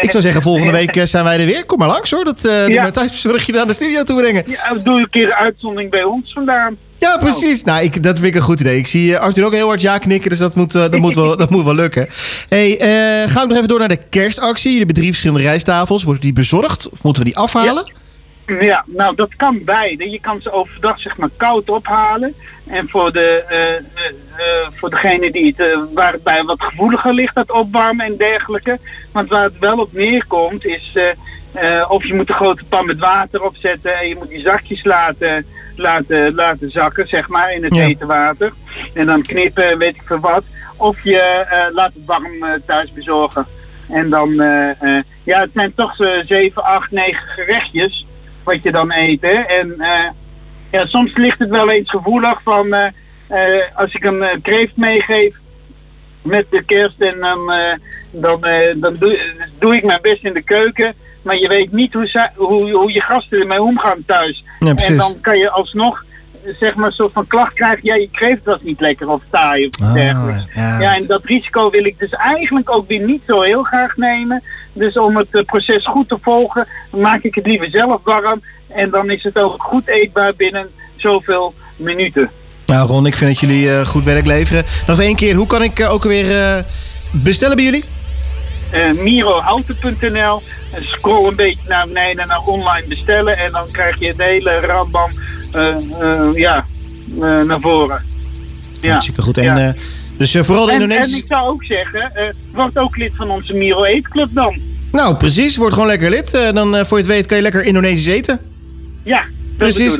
Speaker 3: ik zou zeggen, volgende week eh, zijn wij er weer. Kom maar langs hoor. Dat uh,
Speaker 12: Ja.
Speaker 3: thuisbezorgje naar de studio toe brengen.
Speaker 12: Ja, doe een keer een uitzondering bij ons vandaan.
Speaker 3: Ja, precies. Nou, ik, dat vind ik een goed idee. Ik zie Arthur ook heel hard ja knikken, dus dat moet, dat moet, wel, dat moet wel lukken. hey, eh, gaan we nog even door naar de kerstactie. Jullie hebben drie verschillende rijsttafels. Worden die bezorgd of moeten we die afhalen?
Speaker 12: Ja, nou dat kan beide. Je kan ze overdag zeg maar koud ophalen. En voor, de, eh, eh, eh, voor degene die het, waar het bij wat gevoeliger ligt, dat opwarmen en dergelijke. Want waar het wel op neerkomt is, of je moet een grote pan met water opzetten en je moet die zakjes laten, laten, laten zakken, zeg maar, in het
Speaker 3: Ja.
Speaker 12: hete water. En dan knippen, weet ik veel wat. Of je laat het warm thuis bezorgen. En dan, ja, het zijn toch 7, 8, 9 gerechtjes wat je dan eet. Hè? En eh, ja, soms ligt het wel eens gevoelig van eh, eh, als ik een kreeft meegeef met de kerst en dan, dan, dan doe, doe ik mijn best in de keuken. Maar je weet niet hoe, hoe, hoe je gasten ermee omgaan thuis.
Speaker 3: Ja,
Speaker 12: en dan kan je alsnog zeg maar een soort van klacht krijgen. Ja, je kreeft was niet lekker of taai of
Speaker 3: Ah,
Speaker 12: dergelijks.
Speaker 3: ja,
Speaker 12: Ja, en dat risico wil ik dus eigenlijk ook weer niet zo heel graag nemen. Dus om het eh, proces goed te volgen, maak ik het liever zelf warm. En dan is het ook goed eetbaar binnen zoveel minuten.
Speaker 3: Nou Ron, ik vind dat jullie eh, goed werk leveren. Nog één keer, hoe kan ik eh, ook weer bestellen bij jullie?
Speaker 12: Mirohouten.nl en scroll een beetje naar beneden naar online bestellen. En dan krijg je het hele rambam ja, eh, naar voren. Ja.
Speaker 3: Hartstikke goed. En,
Speaker 12: Ja.
Speaker 3: eh, dus eh, vooral de
Speaker 12: en, ik zou ook zeggen, eh, word ook lid van onze Miro Eetclub dan.
Speaker 3: Nou, precies. Word gewoon lekker lid. Eh, dan, eh, voor je het weet, kan je lekker Indonesisch eten.
Speaker 12: Ja,
Speaker 3: Precies.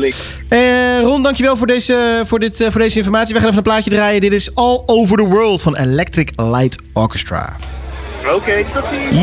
Speaker 3: Eh, Ron, dankjewel voor deze, voor, dit, eh, voor deze informatie. We gaan even een plaatje draaien. Dit is All Over the World van Electric Light Orchestra.
Speaker 12: Oké, tot ziens.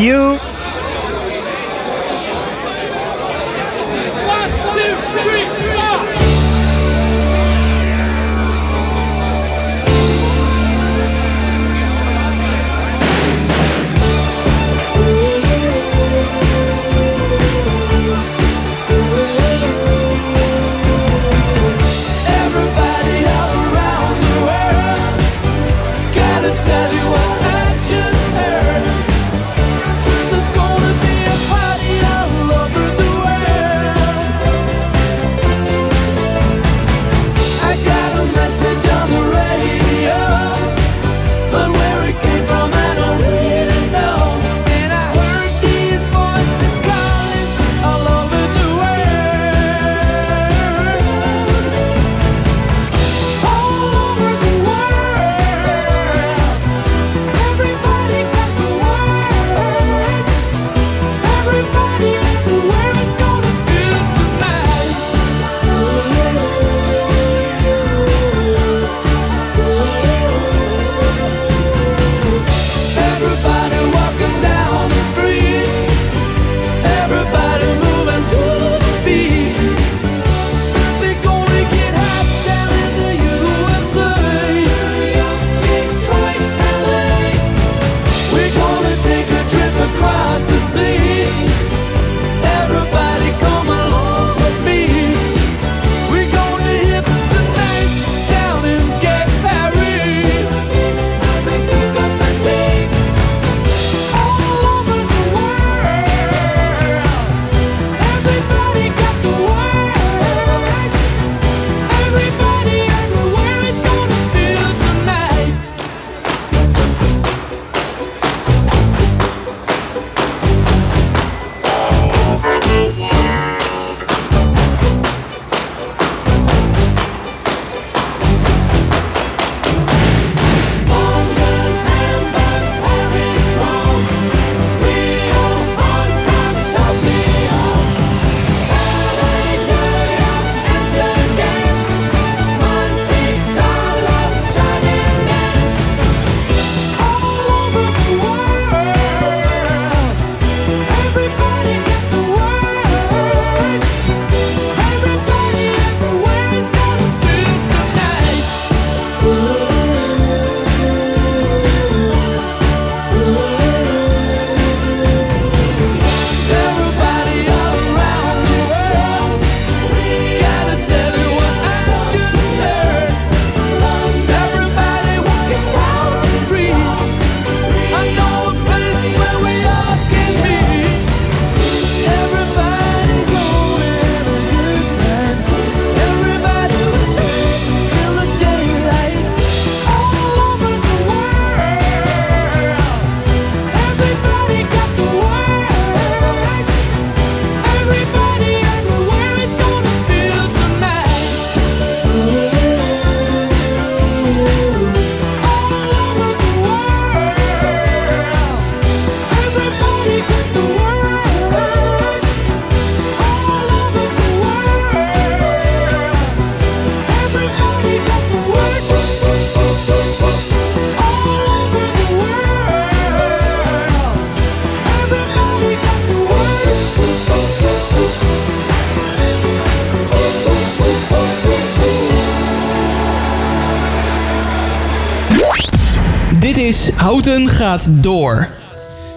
Speaker 9: Houten gaat door.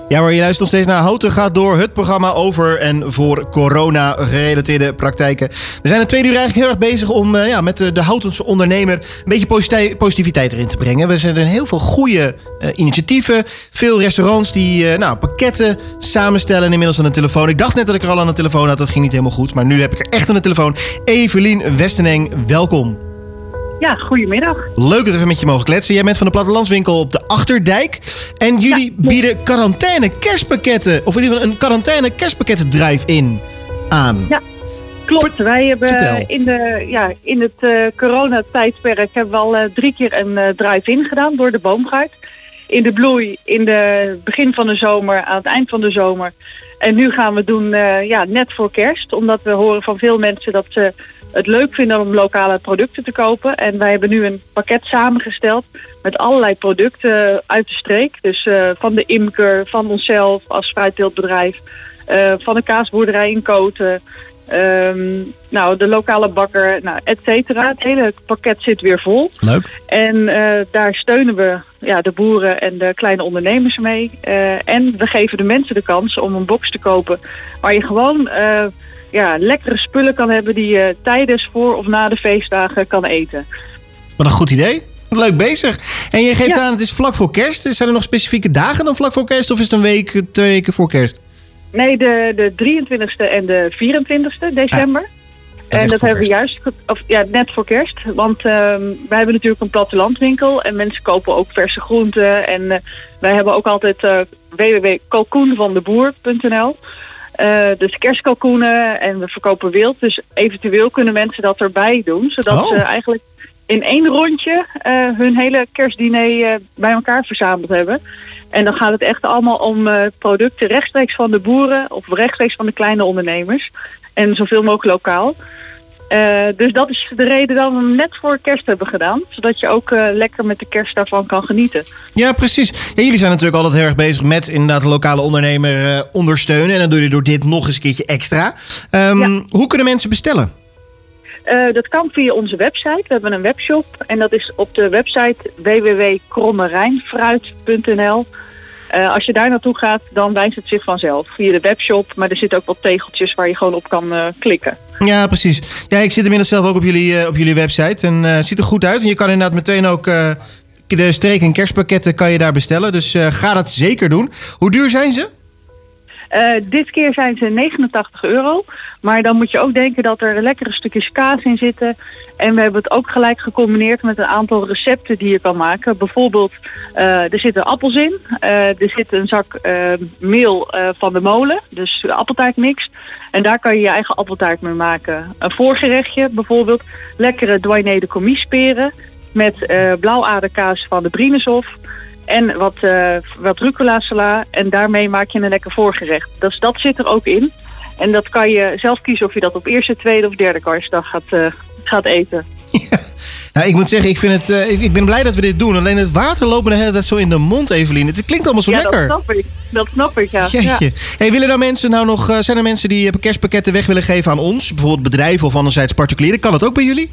Speaker 3: Ja, maar je luistert nog steeds naar Houten gaat door. Het programma over en voor corona-gerelateerde praktijken. We zijn in tweede uur eigenlijk heel erg bezig om eh, ja, met de, de Houtense ondernemer... een beetje positi- positiviteit erin te brengen. We zijn er heel veel goede eh, initiatieven. Veel restaurants die eh, nou, pakketten samenstellen. En inmiddels aan de telefoon. Ik dacht net dat ik er al aan de telefoon had. Dat ging niet helemaal goed. Maar nu heb ik er echt aan de telefoon. Evelien Westeneng, welkom.
Speaker 13: Ja, goedemiddag.
Speaker 3: Leuk dat we even met je mogen kletsen. Jij bent van de plattelandswinkel op de Achterdijk. En jullie bieden quarantaine kerstpakketten. Of in ieder geval een quarantaine kerstpakketten drive-in aan.
Speaker 13: Ja, klopt. Wij hebben
Speaker 3: vertel.
Speaker 13: in, de, ja, in het eh, coronatijdperk hebben we al eh, drie keer een eh, drive-in gedaan door de boomgaard. In de bloei, in de begin van de zomer, aan het eind van de zomer. En nu gaan we doen eh, ja, net voor kerst. Omdat we horen van veel mensen dat ze het leuk vinden om lokale producten te kopen. En wij hebben nu een pakket samengesteld met allerlei producten uit de streek. Dus eh, van de imker, van onszelf als fruitteeltbedrijf, eh, van de kaasboerderij in Koten. ehm, nou, de lokale bakker, nou, et cetera. Het hele pakket zit weer vol.
Speaker 3: Leuk.
Speaker 13: En eh, daar steunen we ja, de boeren en de kleine ondernemers mee. En we geven de mensen de kans om een box te kopen waar je gewoon ja, lekkere spullen kan hebben die je tijdens, voor of na de feestdagen kan eten.
Speaker 3: Wat een goed idee. Leuk bezig. En je geeft
Speaker 13: Ja.
Speaker 3: aan, het is vlak voor kerst. Zijn er nog specifieke dagen dan vlak voor kerst? Of is het een week, twee weken voor kerst?
Speaker 13: Nee, de, de 23e en de 24e december. en dat hebben we juist, of ja, net voor kerst. Want ehm, wij hebben natuurlijk een plattelandwinkel en mensen kopen ook verse groenten. En eh, wij hebben ook altijd uh, www.kalkoenvandeboer.nl. Eh, dus kerstkalkoenen en we verkopen wild. Dus eventueel kunnen mensen dat erbij doen. Zodat
Speaker 3: Oh.
Speaker 13: ze eigenlijk in één rondje eh, hun hele kerstdiner eh, bij elkaar verzameld hebben. En dan gaat het echt allemaal om producten rechtstreeks van de boeren of rechtstreeks van de kleine ondernemers. En zoveel mogelijk lokaal. Eh, dus dat is de reden dat we hem net voor kerst hebben gedaan. Zodat je ook eh, lekker met de kerst daarvan kan genieten.
Speaker 3: Ja, precies. Ja, jullie zijn natuurlijk altijd heel erg bezig met inderdaad de lokale ondernemer eh, ondersteunen. En dan doe je door dit nog eens een keertje extra. Ehm, Hoe kunnen mensen bestellen?
Speaker 13: Dat kan via onze website. We hebben een webshop. En dat is op de website www.krommerijnfruit.nl. Eh, als je daar naartoe gaat, dan wijst het zich vanzelf. Via de webshop. Maar er zitten ook wat tegeltjes waar je gewoon op kan eh, klikken.
Speaker 3: Ja, precies. Ja, ik zit inmiddels zelf ook op jullie, eh, op jullie website. En eh ziet er goed uit. En je kan inderdaad meteen ook de streek- en kerstpakketten kan je daar bestellen. Dus ga dat zeker doen. Hoe duur zijn ze?
Speaker 13: Eh, dit keer zijn ze 89 euro. Maar dan moet je ook denken dat er lekkere stukjes kaas in zitten. En we hebben het ook gelijk gecombineerd met een aantal recepten die je kan maken. Bijvoorbeeld, eh, er zit een appels in. Eh, er zit een zak meel van de molen. Dus appeltaartmix. En daar kan je je eigen appeltaart mee maken. Een voorgerechtje bijvoorbeeld. Lekkere douane de commiesperen. Met blauwaderkaas van de Brieneshof. En wat, eh wat rucola sala. En daarmee maak je een lekker voorgerecht. Dus dat zit er ook in. En dat kan je zelf kiezen of je dat op eerste, tweede of derde kerstdag gaat, eh, gaat eten.
Speaker 3: Nou, ik moet zeggen, ik, vind het, eh, ik, ik ben blij dat we dit doen. Alleen het water loopt me de hele tijd zo in de mond, Evelien. Het klinkt allemaal zo
Speaker 13: ja,
Speaker 3: lekker.
Speaker 13: dat snap ik. Dat snap ik, ja. Ja.
Speaker 3: Hey, willen nou mensen nou nog, zijn er mensen die kerstpakketten weg willen geven aan ons? Bijvoorbeeld bedrijven of anderzijds particulieren. Kan dat ook bij jullie?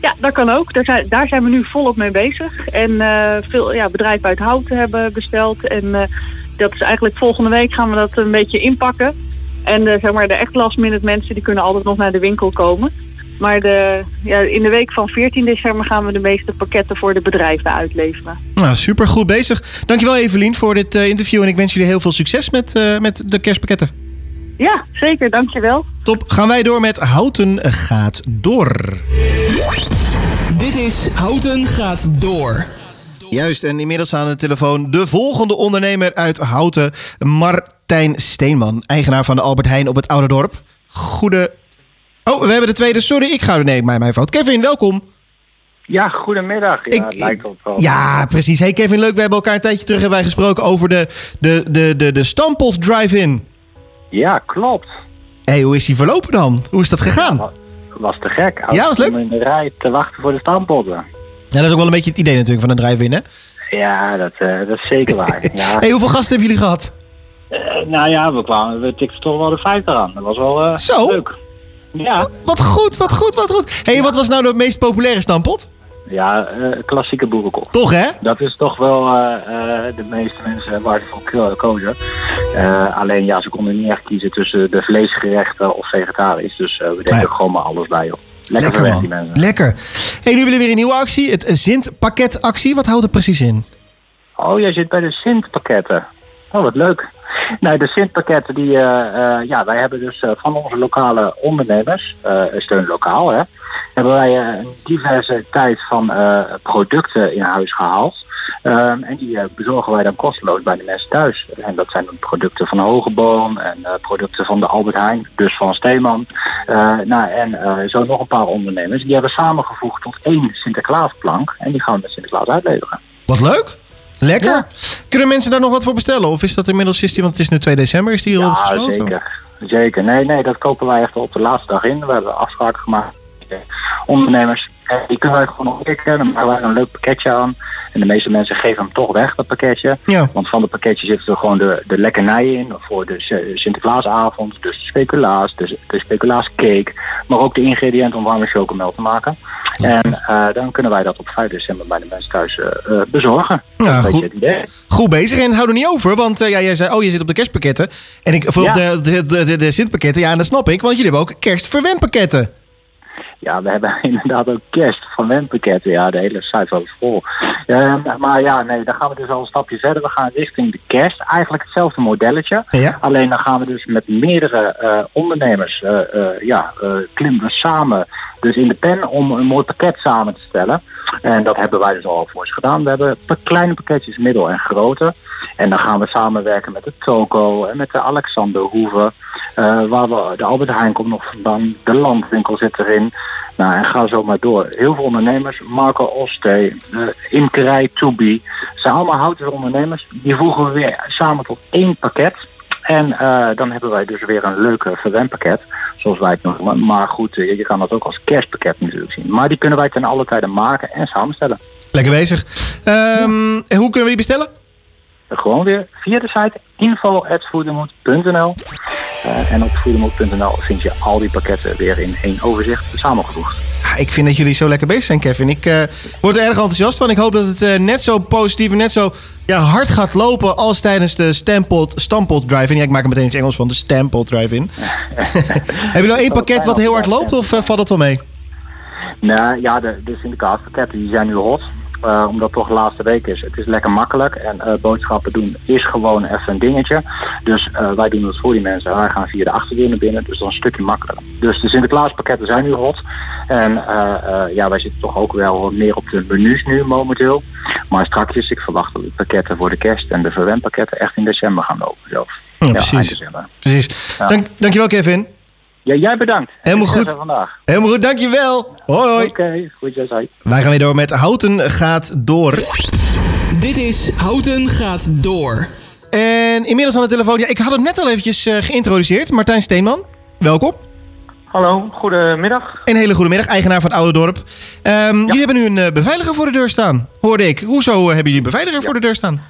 Speaker 13: Ja, dat kan ook. Daar zijn, daar zijn we nu volop mee bezig. En eh, veel ja, bedrijven uit Houten hebben besteld. En eh, dat is eigenlijk volgende week gaan we dat een beetje inpakken. En eh, zeg maar, de echt last mensen die kunnen altijd nog naar de winkel komen. Maar de, ja, in de week van 14 december gaan we de meeste pakketten voor de bedrijven uitleveren.
Speaker 3: Nou, super goed bezig. Dankjewel Evelien voor dit interview. En ik wens jullie heel veel succes met, met de kerstpakketten.
Speaker 13: Ja, zeker. Dankjewel.
Speaker 3: Top. Gaan wij door met Houten gaat door.
Speaker 9: Dit is Houten gaat door.
Speaker 3: Juist, en inmiddels aan de telefoon de volgende ondernemer uit Houten, Martijn Steenman, eigenaar van de Albert Heijn op het Oude Dorp. Goede. Oh, we hebben de tweede. Sorry, ik ga. Nee, mijn, mijn fout. Kevin, welkom.
Speaker 14: Ja, goedemiddag. Ja, het lijkt op wel.
Speaker 3: Ja, precies. Hey Kevin, leuk. We hebben elkaar een tijdje terug hebben wij gesproken over de, de, de, de, de Stampot Drive-In.
Speaker 14: Ja, klopt.
Speaker 3: hey, hoe is die verlopen dan? Hoe is dat gegaan?
Speaker 14: Was te gek.
Speaker 3: Ja, was leuk.
Speaker 14: In de rij te wachten voor de stampotten.
Speaker 3: Ja, dat is ook wel een beetje het idee natuurlijk van een drive-in, hè?
Speaker 14: Ja, dat, eh, dat is zeker waar. Ja.
Speaker 3: Hey, hoeveel gasten hebben jullie gehad?
Speaker 14: Eh, nou ja, we kwamen, we tikten toch wel de 50 aan. Dat was wel eh,
Speaker 3: Zo?
Speaker 14: leuk. Ja.
Speaker 3: Wat goed, wat goed, wat goed. hey, wat was nou de meest populaire stampot?
Speaker 14: Ja, eh, klassieke boerenkool.
Speaker 3: Toch hè?
Speaker 14: Dat is toch wel eh, eh, de meeste mensen waar ze voor ko- kozen. Alleen ja, ze konden niet echt kiezen tussen de vleesgerechten of vegetarisch. Dus we deden er gewoon maar alles bij joh. Lekker,
Speaker 3: Lekker man.
Speaker 14: die mensen.
Speaker 3: Lekker. Hey, nu willen we weer een nieuwe actie. Het Zint-pakketactie. Wat houdt het precies in?
Speaker 14: Oh, jij zit bij de Sint-pakketten. Oh, wat leuk. Nee, de Sint-pakketten die, eh, eh, ja, wij hebben dus eh, van onze lokale ondernemers, steun lokaal, hè, hebben wij een diverse tijd van producten in huis gehaald. Ehm, en die bezorgen wij dan kosteloos bij de mensen thuis. En dat zijn producten van Hogeboom en producten van de Albert Heijn, dus van Steeman. Nou, en zo nog een paar ondernemers. Die hebben samengevoegd tot één Sinterklaasplank. En die gaan we met Sinterklaas uitleveren.
Speaker 3: Wat leuk. Lekker. Kunnen mensen daar nog wat voor bestellen? Of is dat inmiddels, is die, want het is nu 2 december, is die hier al
Speaker 14: Ja,
Speaker 3: gesloten?
Speaker 14: zeker. Zeker. Nee, nee, dat kopen wij echt op de laatste dag in. We hebben afspraken gemaakt met de ondernemers. Die kunnen wij gewoon ontwikkelen. Dan maken wij een leuk pakketje aan. En de meeste mensen geven hem toch weg, dat pakketje.
Speaker 3: Ja.
Speaker 14: Want van het pakketje zitten er gewoon de, de lekkernijen in. Voor de Sinterklaasavond. Dus de speculaas, de, de speculaascake. Maar ook de ingrediënten om warme chocomel te maken. En eh, dan kunnen wij dat op 5 december bij de mensen thuis eh, bezorgen.
Speaker 3: Ja, goed.
Speaker 14: beetje het idee.
Speaker 3: Goed bezig en hou er niet over, want ja, jij zei, oh, je zit op de kerstpakketten. En ik, voor
Speaker 14: Ja.
Speaker 3: de, de, de, de, de Sintpakketten, ja, en dat snap ik, want jullie hebben ook kerstverwendpakketten.
Speaker 14: Ja, we hebben inderdaad ook kerst van wendpakketten. Ja, de hele site was vol. Ehm, maar ja, nee, dan gaan we dus al een stapje verder. We gaan richting de kerst. Eigenlijk hetzelfde modelletje.
Speaker 3: Ja.
Speaker 14: Alleen dan gaan we dus met meerdere eh, ondernemers, eh, eh, ja, klimmen we samen dus in de pen om een mooi pakket samen te stellen. En dat hebben wij dus al voor ze gedaan. We hebben kleine pakketjes, middel en grote. En dan gaan we samenwerken met de Toko en met de Alexander Hoeve. eh, waar we, de Albert Heijn komt nog vandaan. De Landwinkel zit erin. Nou, en ga zo maar door. Heel veel ondernemers, Marco Oste, uh, Imkerij Tobi, zijn allemaal houten ondernemers. Die voegen we weer samen tot één pakket. En eh, dan hebben wij dus weer een leuke verwendpakket, zoals wij het noemen. Maar goed, eh, je kan dat ook als kerstpakket natuurlijk zien. Maar die kunnen wij ten alle tijde maken en samenstellen.
Speaker 3: Lekker bezig. Ehm, hoe kunnen we die bestellen?
Speaker 14: Gewoon weer via de site info.voedermoed.nl Eh, En op voedermoed.nl vind je al die pakketten weer in één overzicht samengevoegd.
Speaker 3: Ah, ik vind dat jullie zo lekker bezig zijn, Kevin. Ik eh, word er erg enthousiast van. Ik hoop dat het eh, net zo positief en net zo ja, hard gaat lopen als tijdens de Stampot, Stampot Drive-In. Ja, ik maak er meteen iets Engels van, de Stampot Drive-In. Hebben jullie nou één pakket wat heel hard loopt of eh, valt dat wel mee?
Speaker 14: Nou ja, de, de Sinterklaaspakketten die zijn nu hot. Eh, omdat het toch de laatste week is. Het is lekker makkelijk en eh, boodschappen doen is gewoon even een dingetje. Dus eh, wij doen het voor die mensen. Wij gaan via de achterdeur naar binnen, dus dat is een stukje makkelijker. Dus de Sinterklaaspakketten zijn nu hot. En ja, wij zitten toch ook wel meer op de menus nu momenteel. Maar straks, ik verwacht dat de pakketten voor de kerst en de verwendpakketten echt in december gaan lopen zelf.
Speaker 3: Ja,
Speaker 14: eind
Speaker 3: precies. Precies.
Speaker 14: Ja.
Speaker 3: Dank, dankjewel, Kevin.
Speaker 14: Ja, jij bedankt.
Speaker 3: Helemaal goed.
Speaker 14: vandaag.
Speaker 3: Helemaal goed, dankjewel. Hoi, hoi.
Speaker 14: Oké, goed.
Speaker 3: Wij gaan weer door met Houten gaat door.
Speaker 9: Dit is Houten gaat door.
Speaker 3: En inmiddels aan de telefoon, ja, ik had hem net al eventjes eh, geïntroduceerd. Martijn Steenman, welkom.
Speaker 15: Hallo, goedemiddag.
Speaker 3: Een hele goede middag, eigenaar van het Oude Dorp. Ehm, Jullie hebben nu een eh, beveiliger voor de deur staan, hoorde ik. Hoezo eh, hebben jullie een beveiliger voor de deur staan?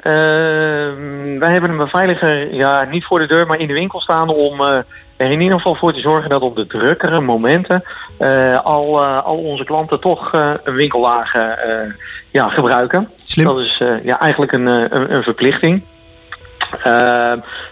Speaker 15: Ehm, wij hebben een beveiliger ja, niet voor de deur, maar in de winkel staan om eh, er in ieder geval voor te zorgen dat op de drukkere momenten eh, al, eh, al onze klanten toch eh, een winkelwagen ja, gebruiken.
Speaker 3: Slim.
Speaker 15: Dat is ja, eigenlijk een, een, een verplichting.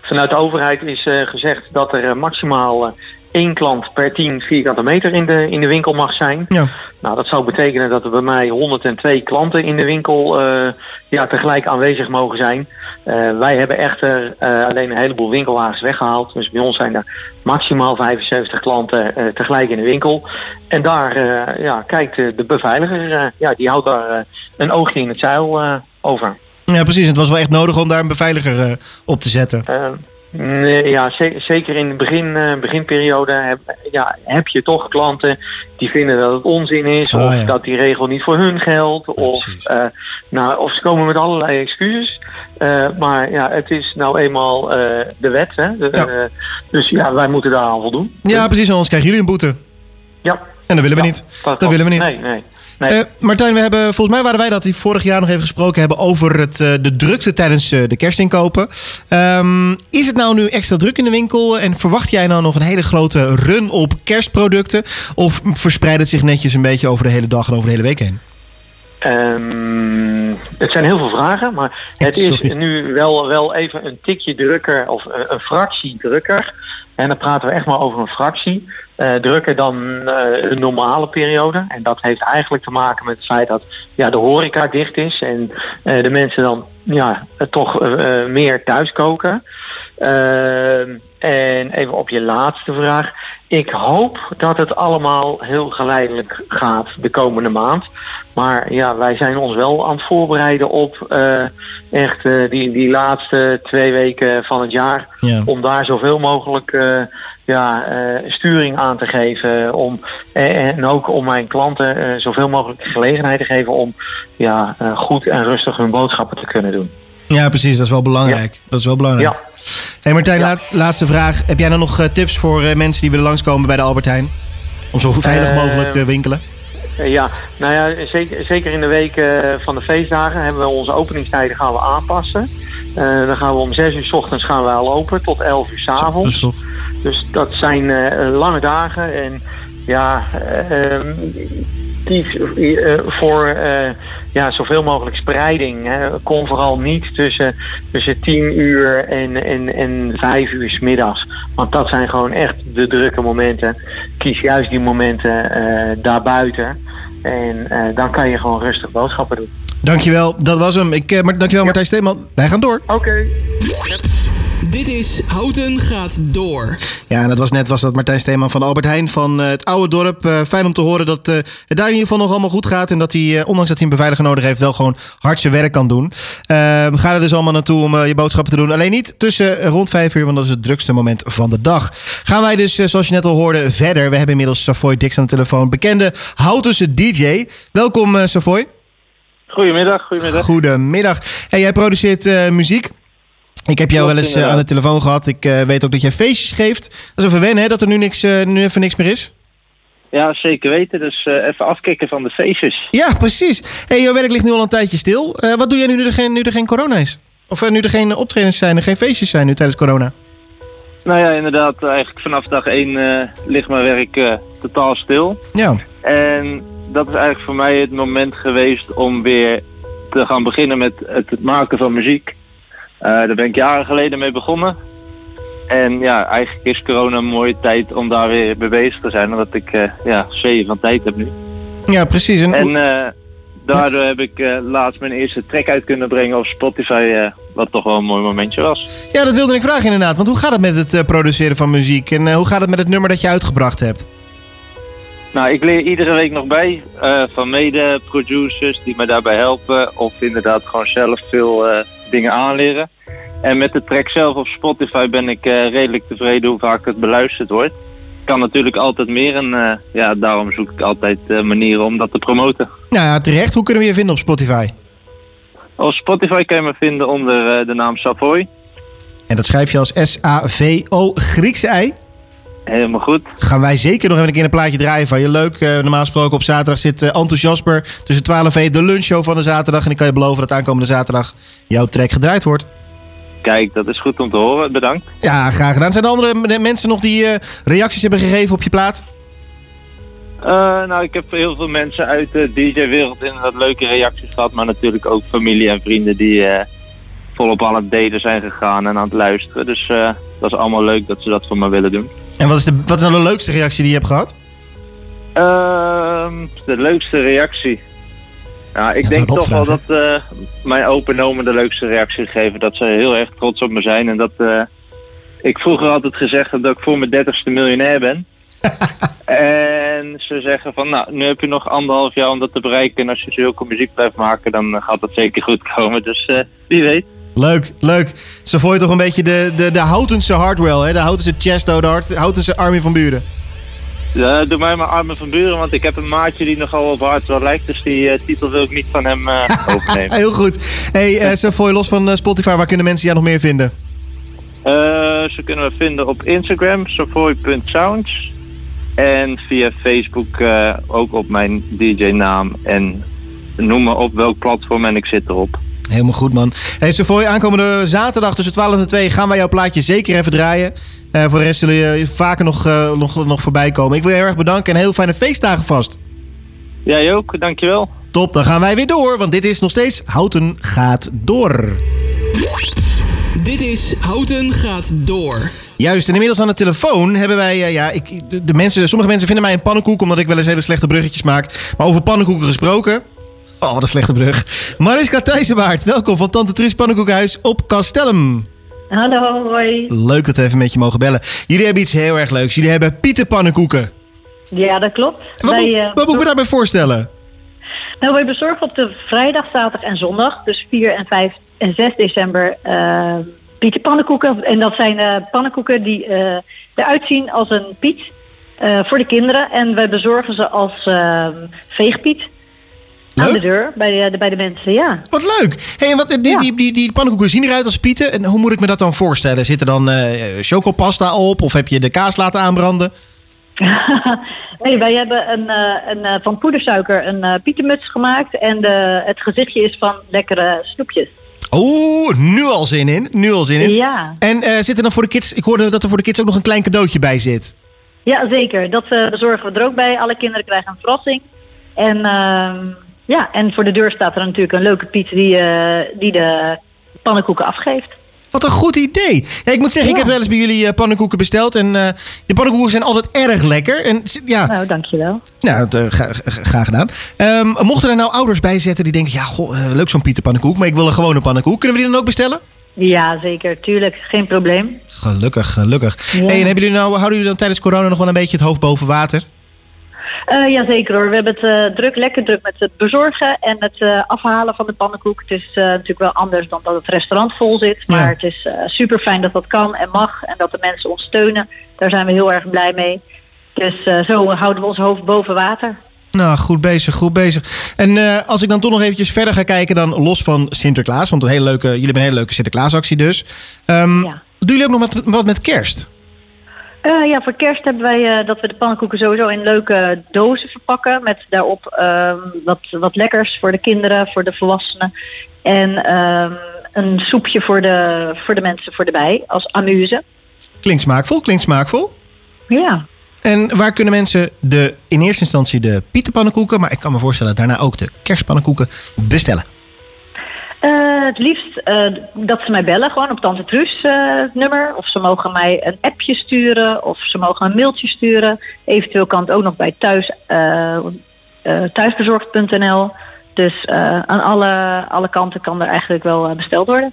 Speaker 15: Vanuit de overheid is gezegd dat er maximaal één klant per 10 vierkante meter in de, in de winkel mag zijn.
Speaker 3: Ja.
Speaker 15: Nou, dat zou betekenen dat er bij mij 102 klanten in de winkel eh, ja, tegelijk aanwezig mogen zijn. Eh, wij hebben echter eh, alleen een heleboel winkelwagens weggehaald. Dus bij ons zijn er maximaal 75 klanten tegelijk in de winkel. En daar ja, kijkt de, beveiliger, ja, die houdt daar een oogje in het zeil over.
Speaker 3: Ja, precies. Het was wel echt nodig om daar een beveiliger op te zetten.
Speaker 15: Nee, ja, ze- zeker in de begin, eh, beginperiode heb, ja, heb je toch klanten die vinden dat het onzin is.
Speaker 3: Oh,
Speaker 15: of
Speaker 3: ja.
Speaker 15: dat die regel niet voor hun geldt. of, eh, nou, of ze komen met allerlei excuses. Eh, maar ja, het is nou eenmaal de wet. Hè? De, dus ja, wij moeten daar aan voldoen.
Speaker 3: Ja, precies. Anders krijgen jullie een boete.
Speaker 15: Ja.
Speaker 3: En dat willen we niet.
Speaker 15: dat
Speaker 3: Dat willen we niet.
Speaker 15: Nee, nee. Nee.
Speaker 3: Eh, Martijn, we hebben, volgens mij waren wij dat die vorig jaar nog even gesproken hebben over het, eh, de drukte tijdens eh, de kerstinkopen. Ehm, is het nou nu extra druk in de winkel en verwacht jij nou nog een hele grote run op kerstproducten? Of verspreidt het zich netjes een beetje over de hele dag en over de hele week heen?
Speaker 15: Ehm, het zijn heel veel vragen, maar het is nu wel, wel even een tikje drukker of een, een fractie drukker. En dan praten we echt maar over een fractie. eh, drukker dan eh, een normale periode. En dat heeft eigenlijk te maken met het feit dat ja, de horeca dicht is en eh, de mensen dan ja, toch meer thuis koken. Ehm, en even op je laatste vraag. Ik hoop dat het allemaal heel geleidelijk gaat de komende maand. Maar ja, wij zijn ons wel aan het voorbereiden op eh, echt eh, die, die laatste twee weken van het jaar.
Speaker 3: Ja.
Speaker 15: Om daar zoveel mogelijk eh, ja, sturing aan te geven. Om, en, en ook om mijn klanten zoveel mogelijk gelegenheid te geven om ja, goed en rustig hun boodschappen te kunnen doen.
Speaker 3: Ja, precies. Dat is wel belangrijk. Dat is wel belangrijk.
Speaker 15: Ja.
Speaker 3: Hey Martijn, laat- laatste vraag. Heb jij nou nog eh, tips voor eh, mensen die willen langskomen bij de Albert Heijn? Om zo veilig
Speaker 15: Eh,
Speaker 3: mogelijk te winkelen?
Speaker 15: Ja, nou ja, zeker, zeker in de week van de feestdagen hebben we onze openingstijden gaan we aanpassen. Dan gaan we om 6 uur 's ochtends gaan we al open tot 11 uur 's avonds. Dus dat zijn lange dagen en ja, eh, kies voor eh, ja, zoveel mogelijk spreiding. Hè. Kom vooral niet tussen, tussen 10 uur en, en, en 5 uur 's middags. Want dat zijn gewoon echt de drukke momenten. Kies juist die momenten eh, daarbuiten. En eh, dan kan je gewoon rustig boodschappen doen.
Speaker 3: Dankjewel, dat was hem. Ik, eh, maar, dankjewel Martijn Steeman. Wij gaan door.
Speaker 15: Oké.
Speaker 9: Dit is Houten gaat door.
Speaker 3: Ja, en dat was net was dat Martijn Steeman van Albert Heijn van eh, het oude dorp. Eh, fijn om te horen dat eh, het daar in ieder geval nog allemaal goed gaat. En dat hij, eh, ondanks dat hij een beveiliger nodig heeft, wel gewoon hard zijn werk kan doen. Ehm ga er dus allemaal naartoe om eh, je boodschappen te doen. Alleen niet tussen rond vijf uur, want dat is het drukste moment van de dag. Gaan wij dus, zoals je net al hoorde, verder. We hebben inmiddels Savoy Dix aan de telefoon. Bekende Houtense DJ. Welkom eh, Savoy.
Speaker 16: Goedemiddag, goedemiddag.
Speaker 3: Goedemiddag. Hey, jij produceert eh, muziek. Ik heb jou wel eens eh, aan de telefoon gehad. Ik eh, weet ook dat jij feestjes geeft. Dat is even wennen, hè? Dat er nu, niks, eh, nu even niks meer is.
Speaker 16: Ja, zeker weten. Dus even afkicken van de feestjes.
Speaker 3: Ja, precies. Hey, jouw werk ligt nu al een tijdje stil. Wat doe jij nu er geen, nu er geen corona is? Of eh, nu er geen optredens zijn en geen feestjes zijn nu tijdens corona?
Speaker 16: Nou ja, inderdaad, eigenlijk vanaf dag 1 ligt mijn werk totaal stil.
Speaker 3: Ja.
Speaker 16: En dat is eigenlijk voor mij het moment geweest om weer te gaan beginnen met het maken van muziek. Eh, daar ben ik jaren geleden mee begonnen. En ja, eigenlijk is corona een mooie tijd om daar weer mee bezig te zijn. Omdat ik eh ja, zeeën van tijd heb nu.
Speaker 3: Ja, precies. En,
Speaker 16: En eh, daardoor heb ik laatst mijn eerste track uit kunnen brengen op Spotify. wat toch wel een mooi momentje was.
Speaker 3: ja, dat wilde ik vragen inderdaad. Want hoe gaat het met het produceren van muziek? En hoe gaat het met het nummer dat je uitgebracht hebt?
Speaker 16: Nou, ik leer iedere week nog bij van mede-producers die me daarbij helpen. Of inderdaad gewoon zelf veel dingen aanleren. En met de track zelf op Spotify ben ik eh, redelijk tevreden hoe vaak het beluisterd wordt. Kan natuurlijk altijd meer en eh, ja, daarom zoek ik altijd eh, manieren om dat te promoten.
Speaker 3: Nou ja, terecht. Hoe kunnen we je vinden op Spotify?
Speaker 16: Op Spotify kan je me vinden onder de naam Savoy.
Speaker 3: En dat schrijf je als S-A-V-O Griekse ei.
Speaker 16: Helemaal goed.
Speaker 3: Gaan wij zeker nog even een keer een plaatje draaien van je. Leuk. eh, normaal gesproken op zaterdag zit Anton Jasper tussen 12 en 1 de lunchshow van de zaterdag. En ik kan je beloven dat aankomende zaterdag jouw track gedraaid wordt.
Speaker 16: Kijk, dat is goed om te horen. Bedankt.
Speaker 3: Ja, graag gedaan. Zijn er andere mensen nog die eh, reacties hebben gegeven op je plaat?
Speaker 16: Nou, ik heb heel veel mensen uit de DJ-wereld inderdaad leuke reacties gehad. Maar natuurlijk ook familie en vrienden die volop aan het daten zijn gegaan en aan het luisteren. Dus dat is allemaal leuk dat ze dat voor me willen doen.
Speaker 3: En wat is, de, wat is nou de leukste reactie die je hebt gehad?
Speaker 16: Ehm, de leukste reactie. Nou, ik
Speaker 3: Ja,
Speaker 16: denk toch wel dat eh, mijn open nomen de leukste reactie geven. Dat ze heel erg trots op me zijn. En dat eh, ik vroeger altijd gezegd heb dat ik voor mijn dertigste miljonair ben. en ze zeggen van, nou, nu heb je nog anderhalf jaar om dat te bereiken. En als je zulke muziek blijft maken, dan gaat dat zeker goed komen. Dus eh, wie weet.
Speaker 3: Leuk, leuk. Ze je toch een beetje de, de, de Houtense Hardwell, hè? De Houtense Chesto, de Hart- Houtense Army van Buren.
Speaker 16: Ja, doe mij maar armen van buren, want ik heb een maatje die nogal op hard wel lijkt. Dus die eh, titel wil ik niet van hem eh, overnemen.
Speaker 3: Heel goed. Hey, eh Savoy, los van Spotify, waar kunnen mensen jou nog meer vinden?
Speaker 16: Ze kunnen we vinden op Instagram, savoy.sounds. En via Facebook ook op mijn DJ-naam. En noem maar op welk platform en ik zit erop.
Speaker 3: Helemaal goed, man. Hey, Savoy, aankomende zaterdag tussen 12 en 2 gaan wij jouw plaatje zeker even draaien. Eh, voor de rest zullen je vaker nog, eh, nog, nog voorbij komen. Ik wil je heel erg bedanken en heel fijne feestdagen vast.
Speaker 16: Jij ook, dankjewel.
Speaker 3: Top, dan gaan wij weer door, want dit is nog steeds Houten gaat door.
Speaker 9: Dit is Houten gaat door.
Speaker 3: Juist, en inmiddels aan de telefoon hebben wij, eh, ja, ik, de, de mensen, sommige mensen vinden mij een pannenkoek omdat ik wel eens hele slechte bruggetjes maak. Maar over pannenkoeken gesproken. Oh, wat een slechte brug. Mariska Thijssenbaard, welkom van Tante Truus Pannenkoekhuis op Castellum.
Speaker 17: Hallo, hoi.
Speaker 3: Leuk dat we even met je mogen bellen. Jullie hebben iets heel erg leuks. Jullie hebben pietenpannenkoeken.
Speaker 17: Ja, dat klopt.
Speaker 3: Wat,
Speaker 17: Wij,
Speaker 3: moet,
Speaker 17: eh,
Speaker 3: wat moet ik me daarbij voorstellen?
Speaker 17: Nou, wij bezorgen op de vrijdag, zaterdag en zondag, dus 4 en 5 en 6 december, eh pietenpannenkoeken. En dat zijn eh, pannenkoeken die eruit zien als een piet voor de kinderen. En wij bezorgen ze als eh, aan de deur bij, de, bij de mensen, ja.
Speaker 3: Wat leuk. Hey, en wat, die, die, die, die pannenkoeken zien eruit als pieten. En hoe moet ik me dat dan voorstellen? Zit er dan eh chocopasta op? Of heb je de kaas laten aanbranden?
Speaker 17: nee, wij hebben een, eh, een, eh, van poedersuiker een pietenmuts gemaakt. En de, het gezichtje is van lekkere snoepjes.
Speaker 3: Oeh, nu al zin in. Nu al zin in.
Speaker 17: Ja.
Speaker 3: En eh, zit er dan voor de kids... Ik hoorde dat er voor de kids ook nog een klein cadeautje bij zit.
Speaker 17: Ja, zeker. Dat eh, bezorgen we er ook bij. Alle kinderen krijgen een verrassing. En, ehm, ja, en voor de deur staat er natuurlijk een leuke piet die, eh, die de pannenkoeken afgeeft.
Speaker 3: Wat een goed idee. Ja, ik moet zeggen, ik heb wel eens bij jullie eh, pannenkoeken besteld. En eh, de pannenkoeken zijn altijd erg lekker. En, ja,
Speaker 17: Nou, dankjewel.
Speaker 3: Nou, graag gedaan. Ehm, mochten er nou ouders bij zitten die denken... ja, goh, leuk zo'n pieterpannenkoek, maar ik wil een gewone pannenkoek. Kunnen we die dan ook bestellen?
Speaker 17: Ja, zeker. Tuurlijk. Geen probleem.
Speaker 3: Gelukkig, gelukkig.
Speaker 17: Ja.
Speaker 3: Hey, en hebben jullie nou, houden jullie dan tijdens corona nog wel een beetje het hoofd boven water?
Speaker 17: Eh ja, zeker hoor. We hebben het eh, druk, lekker druk met het bezorgen en het eh, afhalen van de pannenkoek. Het is natuurlijk wel anders dan dat het restaurant vol zit. Maar
Speaker 3: Ja.
Speaker 17: het is super fijn dat dat kan en mag en dat de mensen ons steunen. Daar zijn we heel erg blij mee. Dus zo houden we ons hoofd boven water.
Speaker 3: Nou, goed bezig, goed bezig. En als ik dan toch nog eventjes verder ga kijken dan los van Sinterklaas. Want een hele leuke, jullie hebben een hele leuke Sinterklaasactie dus. Ehm, Doen jullie ook nog wat, wat met kerst?
Speaker 17: Eh, ja, voor kerst hebben wij eh, dat we de pannenkoeken sowieso in leuke dozen verpakken. Met daarop ehm, wat, wat lekkers voor de kinderen, voor de volwassenen. En ehm, een soepje voor de, voor de mensen voor de bij, als amuse.
Speaker 3: Klinkt smaakvol, klinkt smaakvol.
Speaker 17: Ja.
Speaker 3: En waar kunnen mensen de, in eerste instantie de pieterpannenkoeken... maar ik kan me voorstellen daarna ook de kerstpannenkoeken bestellen?
Speaker 17: Eh, het liefst eh, dat ze mij bellen, gewoon op Tante Truus eh, nummer. Of ze mogen mij een appje sturen of ze mogen een mailtje sturen. Eventueel kan het ook nog bij thuis, thuisbezorgd.nl. Dus aan alle, alle kanten kan er eigenlijk wel besteld worden.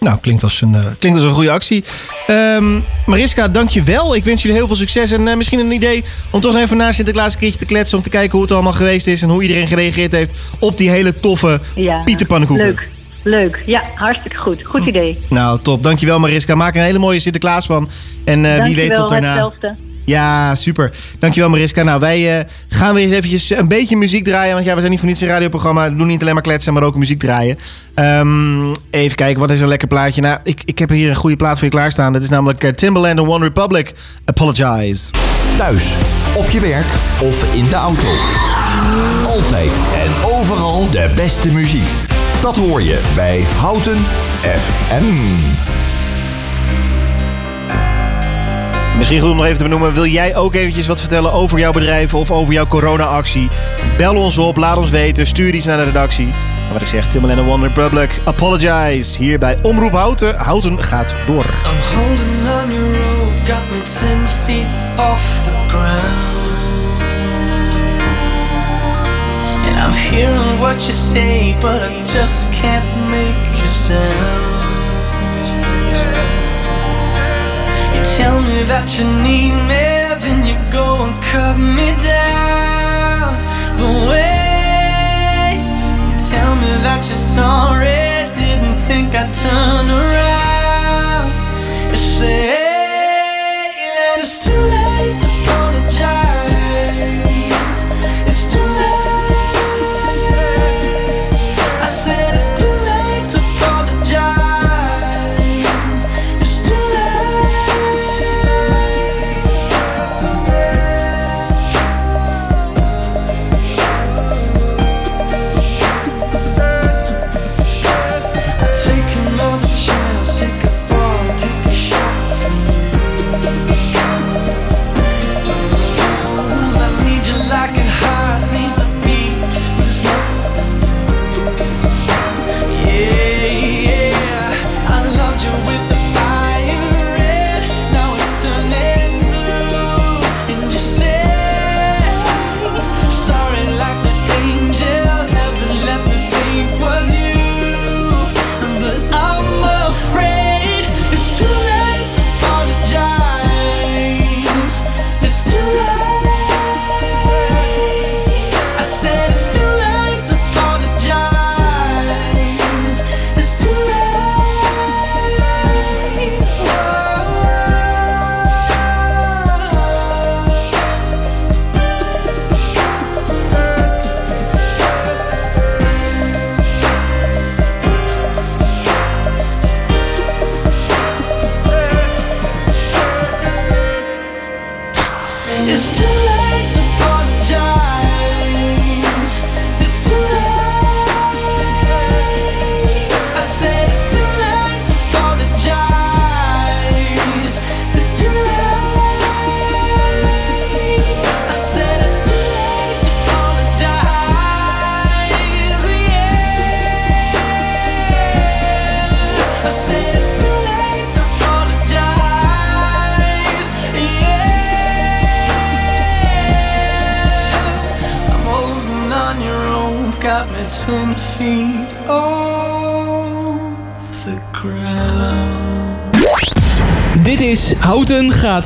Speaker 3: Nou, klinkt als een, klinkt als een goede actie. Ehm, Mariska, dankjewel. Ik wens jullie heel veel succes. En misschien een idee om toch even na Sinterklaas een keertje te kletsen... om te kijken hoe het allemaal geweest is... en hoe iedereen gereageerd heeft op die hele toffe
Speaker 17: Ja,
Speaker 3: pieterpannenkoeken.
Speaker 17: Leuk, leuk. Ja, hartstikke goed. Goed idee.
Speaker 3: Nou, top. Dankjewel Mariska. Maak er een hele mooie Sinterklaas van. En eh, wie weet tot daarna.
Speaker 17: hetzelfde.
Speaker 3: Ja, super. Dankjewel Mariska. Nou, wij eh, gaan weer eens eventjes een beetje muziek draaien. Want ja, we zijn niet voor niets een radioprogramma. We doen niet alleen maar kletsen, maar ook muziek draaien. Ehm, even kijken, wat is een lekker plaatje? Nou, ik, ik heb hier een goede plaat voor je klaarstaan. Dat is namelijk eh, Timbaland en One Republic. Apologize.
Speaker 4: Thuis, op je werk of in de auto. Altijd en overal de beste muziek. Dat hoor je bij Houten FM.
Speaker 3: Misschien goed om nog even te benoemen. Wil jij ook eventjes wat vertellen over jouw bedrijf of over jouw corona-actie? Bel ons op, laat ons weten, stuur iets naar de redactie. En wat ik zeg, Timbaland en One Republic, apologize. Hier bij Omroep Houten. Houten gaat door.
Speaker 18: I'm holding on your rope, got me ten feet off the ground. I'm hearing what you say, but I just can't make you sound. You tell me that you need me, then you go and cut me down. But wait, you tell me that you're sorry, didn't think I'd turn around. You say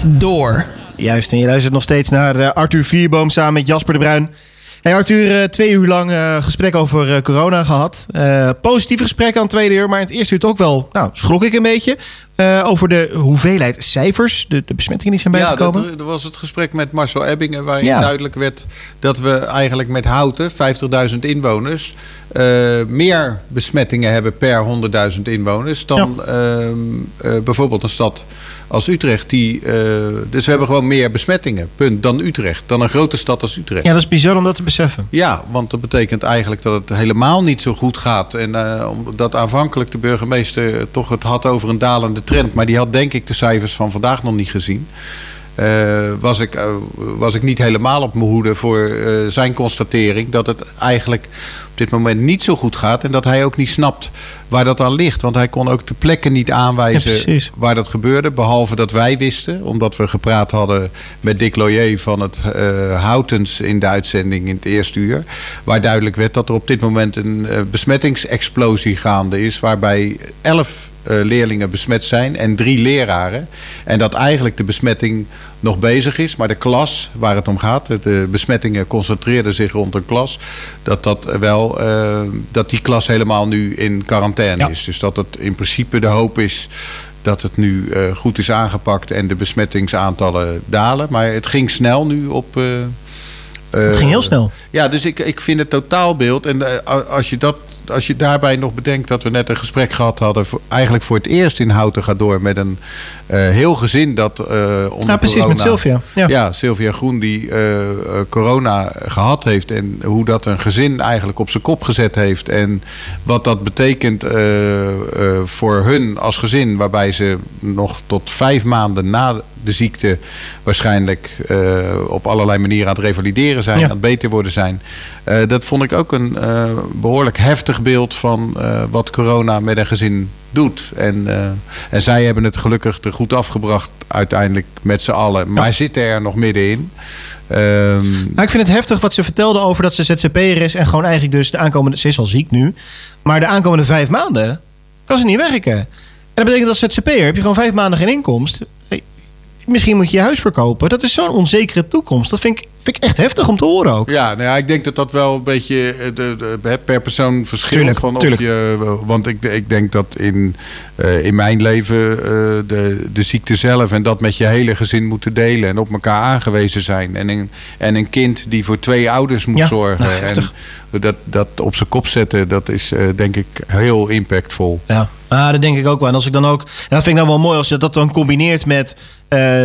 Speaker 9: door.
Speaker 3: Juist, en je luistert nog steeds naar eh, Arthur Vierboom samen met Jasper de Bruin. Hey Arthur, eh, twee uur lang eh, gesprek over corona gehad. Eh positief gesprek aan het tweede uur, maar in het eerste uur toch wel, nou, schrok ik een beetje. Eh, over de hoeveelheid cijfers, de, de besmettingen die zijn
Speaker 2: Ja,
Speaker 3: bijgekomen.
Speaker 2: dat, dat was het gesprek met Marcel Ebbingen, waarin
Speaker 3: Ja.
Speaker 2: duidelijk werd dat we eigenlijk met Houten, 50.000 inwoners, eh, meer besmettingen hebben per 100.000 inwoners dan ehm, eh, bijvoorbeeld een stad als Utrecht. Die, dus we hebben gewoon meer besmettingen, punt, dan Utrecht, dan een grote stad als Utrecht.
Speaker 3: Ja, dat is bizar om dat te beseffen.
Speaker 2: Ja, want dat betekent eigenlijk dat het helemaal niet zo goed gaat. En omdat aanvankelijk de burgemeester toch het had over een dalende trend. Maar die had denk ik de cijfers van vandaag nog niet gezien. eh, was, ik, eh, was ik niet helemaal op mijn hoede voor eh, zijn constatering dat het eigenlijk op dit moment niet zo goed gaat. En dat hij ook niet snapt waar dat aan ligt. Want hij kon ook de plekken niet aanwijzen waar dat gebeurde. Behalve dat wij wisten, omdat we gepraat hadden met Dick Loyer van het Houtens in de uitzending in het eerste uur. Waar duidelijk werd dat er op dit moment een besmettingsexplosie gaande is. Waarbij elf leerlingen besmet zijn en drie leraren. En dat eigenlijk de besmetting nog bezig is. Maar de klas waar het om gaat, de besmettingen concentreerden zich rond een klas. Dat, dat, wel, eh, dat die klas helemaal nu in quarantaine is. Dus dat het in principe de hoop is dat het nu eh, goed is aangepakt en de besmettingsaantallen dalen. Maar het ging snel nu op. eh,
Speaker 3: Het ging heel snel.
Speaker 2: Ja, dus ik, ik vind het totaalbeeld. En eh, als je dat. Als je daarbij nog bedenkt dat we net een gesprek gehad hadden, voor, eigenlijk voor het eerst in Houten gaat door met een eh, heel gezin dat eh onder
Speaker 3: Ja, precies,
Speaker 2: corona,
Speaker 3: met Sylvia. Ja.
Speaker 2: Sylvia Groen die eh, corona gehad heeft en hoe dat een gezin eigenlijk op zijn kop gezet heeft en wat dat betekent voor hun als gezin, waarbij ze nog tot vijf maanden na de ziekte waarschijnlijk eh, op allerlei manieren aan het revalideren zijn,
Speaker 3: Ja.
Speaker 2: aan het beter worden zijn. Eh, dat vond ik ook een eh, behoorlijk heftig beeld van wat corona met een gezin doet. En, en zij hebben het gelukkig er goed afgebracht uiteindelijk met z'n allen. Maar zitten er nog middenin.
Speaker 3: Nou, ik vind het heftig wat ze vertelde over dat ze ZZP'er is en gewoon eigenlijk dus de aankomende... Ze is al ziek nu, maar de aankomende vijf maanden kan ze niet werken. En dat betekent dat ZZP'er heb je gewoon vijf maanden geen inkomst. Misschien moet je je huis verkopen. Dat is zo'n onzekere toekomst. Dat vind ik, vind ik echt heftig om te horen ook.
Speaker 2: Ja, nou ja, ik denk dat dat wel een beetje eh, de, de, per persoon verschilt.
Speaker 3: Tuurlijk,
Speaker 2: van of
Speaker 3: tuurlijk.
Speaker 2: je, want ik, ik denk dat in, eh, in mijn leven eh, de, de ziekte zelf en dat met je hele gezin moeten delen en op elkaar aangewezen zijn. En een, en een kind die voor twee ouders moet
Speaker 3: Ja,
Speaker 2: zorgen.
Speaker 3: nou,
Speaker 2: en dat, dat op zijn kop zetten, dat is eh, denk ik heel impactvol.
Speaker 3: Ja, ah, dat denk ik ook wel. En als ik dan ook, en dat vind ik dan wel mooi als je dat dan combineert met eh,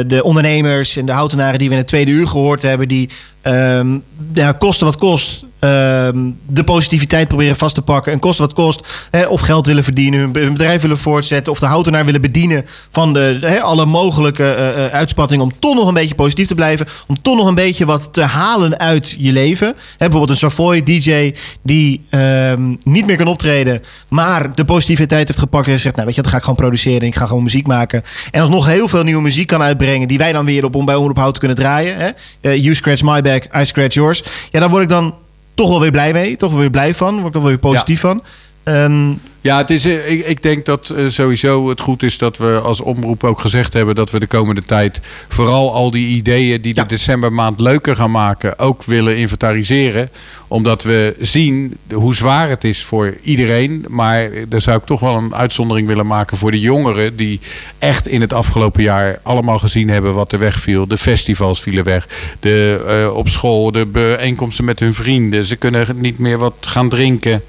Speaker 3: de ondernemers en de houtenaren die we in het tweede uur gehoord hebben, die ehm ja, kosten wat kost. Ehm, de positiviteit proberen vast te pakken. En kosten wat kost. Hè, of geld willen verdienen, hun be- hun bedrijf willen voortzetten. Of de houtenaar willen bedienen van de, hè, alle mogelijke eh, uitspattingen. Om toch nog een beetje positief te blijven. Om toch nog een beetje wat te halen uit je leven. Hè, bijvoorbeeld een Savoy DJ die ehm, niet meer kan optreden. Maar de positiviteit heeft gepakt. En zegt, nou weet je, dan ga ik gewoon produceren. Ik ga gewoon muziek maken. En alsnog heel veel nieuwe muziek kan uitbrengen. Die wij dan weer op, om bij Omroep Hout kunnen draaien. Hè? Eh, you scratch my back, I scratch yours. Ja, daar word ik dan toch wel weer blij mee. Toch wel weer blij van. Word ik toch wel weer positief van. Ehm,
Speaker 2: Ja, het is, eh, ik, ik denk dat eh, sowieso het goed is dat we als omroep ook gezegd hebben dat we de komende tijd vooral al die ideeën die de decembermaand leuker gaan maken, ook willen inventariseren. Omdat we zien hoe zwaar het is voor iedereen. Maar daar zou ik toch wel een uitzondering willen maken voor de jongeren die echt in het afgelopen jaar allemaal gezien hebben wat er wegviel. De festivals vielen weg. De, eh, op school, de bijeenkomsten met hun vrienden. Ze kunnen niet meer wat gaan drinken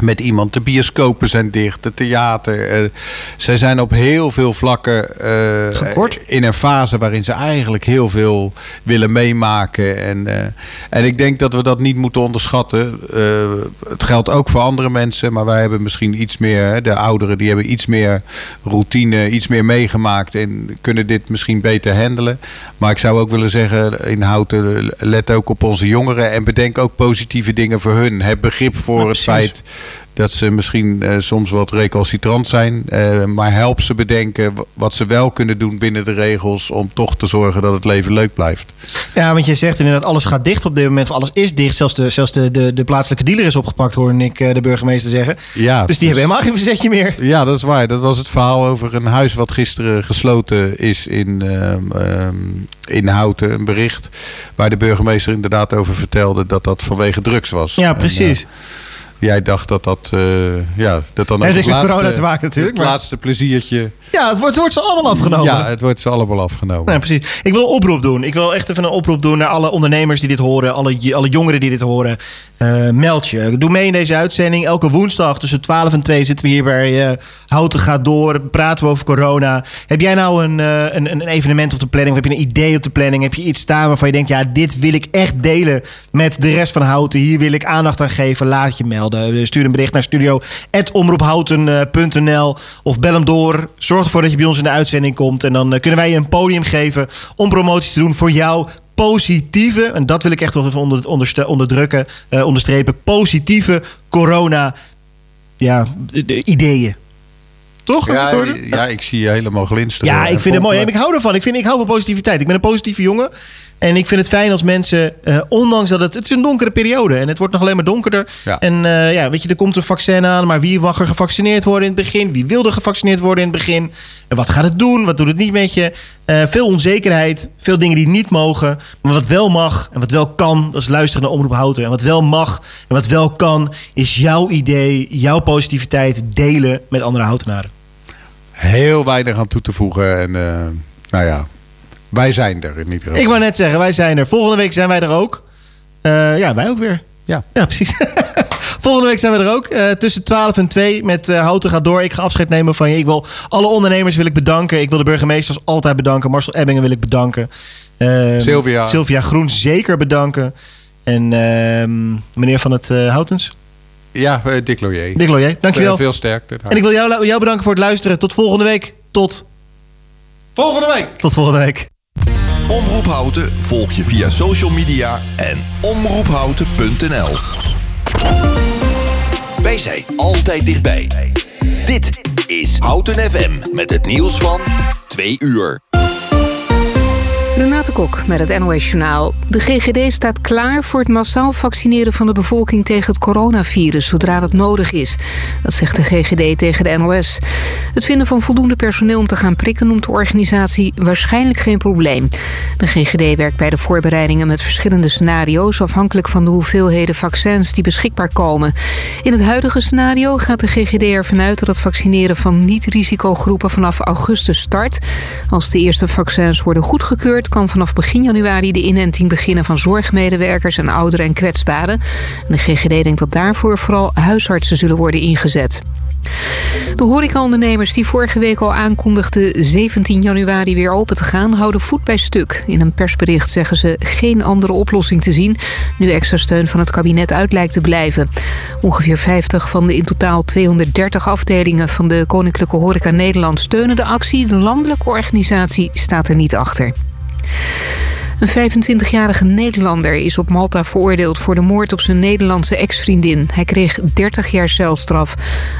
Speaker 2: met iemand. De bioscopen zijn dicht, de theater. eh, zij zijn op heel veel vlakken eh, in een fase waarin ze eigenlijk heel veel willen meemaken. En, eh, en ik denk dat we dat niet moeten onderschatten. Het geldt ook voor andere mensen, maar wij hebben misschien iets meer, hè, de ouderen die hebben iets meer routine, iets meer meegemaakt en kunnen dit misschien beter handelen. Maar ik zou ook willen zeggen, in Houten, let ook op onze jongeren en bedenk ook positieve dingen voor hun. Heb begrip voor het feit dat ze misschien eh, soms wat recalcitrant zijn. Eh, maar help ze bedenken wat ze wel kunnen doen binnen de regels om toch te zorgen dat het leven leuk blijft.
Speaker 3: Ja, want je zegt inderdaad, alles gaat dicht op dit moment. Alles is dicht. Zelfs de, zelfs de, de, de plaatselijke dealer is opgepakt, hoorde ik eh, de burgemeester zeggen.
Speaker 2: Ja,
Speaker 3: Dus die hebben helemaal geen verzetje meer.
Speaker 2: Ja, dat is waar. Dat was het verhaal over een huis wat gisteren gesloten is in, ehm, ehm, in Houten. Een bericht waar de burgemeester inderdaad over vertelde dat dat vanwege drugs was.
Speaker 3: Ja, precies.
Speaker 2: Jij dacht dat dat, eh, ja, dat dan ook het
Speaker 3: met corona
Speaker 2: laatste-
Speaker 3: te maken natuurlijk,
Speaker 2: Het laatste pleziertje.
Speaker 3: Ja, het wordt, het wordt ze allemaal afgenomen.
Speaker 2: Ja, het wordt ze allemaal afgenomen.
Speaker 3: Precies. Ik wil een oproep doen. Ik wil echt even een oproep doen naar alle ondernemers die dit horen. Alle, alle jongeren die dit horen. Eh, meld je. Doe mee in deze uitzending. Elke woensdag tussen 12 en 2 zitten we hier bij eh, Houten gaat door. Praten we over corona. Heb jij nou een, een, een evenement op de planning? Of heb je een idee op de planning? Heb je iets staan waarvan je denkt... ja, dit wil ik echt delen met de rest van Houten. Hier wil ik aandacht aan geven. Laat je melden. Stuur een bericht naar studio.omroephouten.nl Of bel hem door. Zorg ervoor dat je bij ons in de uitzending komt. En dan eh, kunnen wij je een podium geven om promotie te doen voor jou positieve, en dat wil ik echt wel even onder, onderste- onderdrukken, eh, onderstrepen, positieve corona ja, de- de ideeën. Toch?
Speaker 2: Ja, ja, ik zie je helemaal glinsteren.
Speaker 3: Ja, ik vind het mooi. ik hou ervan. Ik, vind, ik hou van positiviteit. Ik ben een positieve jongen. En ik vind het fijn als mensen, eh, ondanks dat het... Het is een donkere periode en het wordt nog alleen maar donkerder.
Speaker 2: Ja.
Speaker 3: En eh, ja, weet je, er komt een vaccin aan. Maar wie mag er gevaccineerd worden in het begin? Wie wil er gevaccineerd worden in het begin? En wat gaat het doen? Wat doet het niet met je? Eh, veel onzekerheid. Veel dingen die niet mogen. Maar wat wel mag en wat wel kan, dat is luisteren naar Omroep Houten. En wat wel mag en wat wel kan, is jouw idee, jouw positiviteit delen met andere houtenaren.
Speaker 2: Heel weinig aan toe te voegen. En nou ja, wij zijn er in ieder geval.
Speaker 3: Ik wou net zeggen, wij zijn er. Volgende week zijn wij er ook. Eh, ja, wij ook weer.
Speaker 2: Ja.
Speaker 3: Ja, precies. Volgende week zijn we er ook. eh, tussen 12 en 2 met eh, Houten gaat door. Ik ga afscheid nemen van je. Ik wil alle ondernemers wil ik bedanken. Ik wil de burgemeesters altijd bedanken. Marcel Ebbingen wil ik bedanken. Ehm,
Speaker 2: Sylvia.
Speaker 3: Sylvia Groen zeker bedanken. En ehm, meneer van het eh, Houtens.
Speaker 2: Ja, Dick Loyer.
Speaker 3: Dick Loyer, dankjewel.
Speaker 2: Veel sterkte.
Speaker 3: En ik wil jou, jou bedanken voor het luisteren. Tot volgende week. Tot
Speaker 2: volgende week.
Speaker 3: Tot volgende week.
Speaker 4: Omroep Houten volg je via social media en omroephouten.nl. Wij zijn altijd dichtbij. Dit is Houten FM met het nieuws van 2 uur.
Speaker 19: Renate Kok met het NOS Journaal. De GGD staat klaar voor het massaal vaccineren van de bevolking tegen het coronavirus zodra dat nodig is. Dat zegt de GGD tegen de NOS. Het vinden van voldoende personeel om te gaan prikken noemt de organisatie waarschijnlijk geen probleem. De GGD werkt bij de voorbereidingen met verschillende scenario's afhankelijk van de hoeveelheden vaccins die beschikbaar komen. In het huidige scenario gaat de GGD ervan uit dat het vaccineren van niet-risicogroepen vanaf augustus start. Als de eerste vaccins worden goedgekeurd, kan vanaf begin januari de inenting beginnen van zorgmedewerkers en ouderen en kwetsbaren. De GGD denkt dat daarvoor vooral huisartsen zullen worden ingezet. De horecaondernemers die vorige week al aankondigden 17 januari weer open te gaan, houden voet bij stuk. In een persbericht zeggen ze geen andere oplossing te zien, nu extra steun van het kabinet uit lijkt te blijven. Ongeveer 50 van de in totaal 230 afdelingen van de Koninklijke Horeca Nederland steunen de actie. De landelijke organisatie staat er niet achter. Een 25-jarige Nederlander is op Malta veroordeeld voor de moord op zijn Nederlandse ex-vriendin. Hij kreeg 30 jaar celstraf.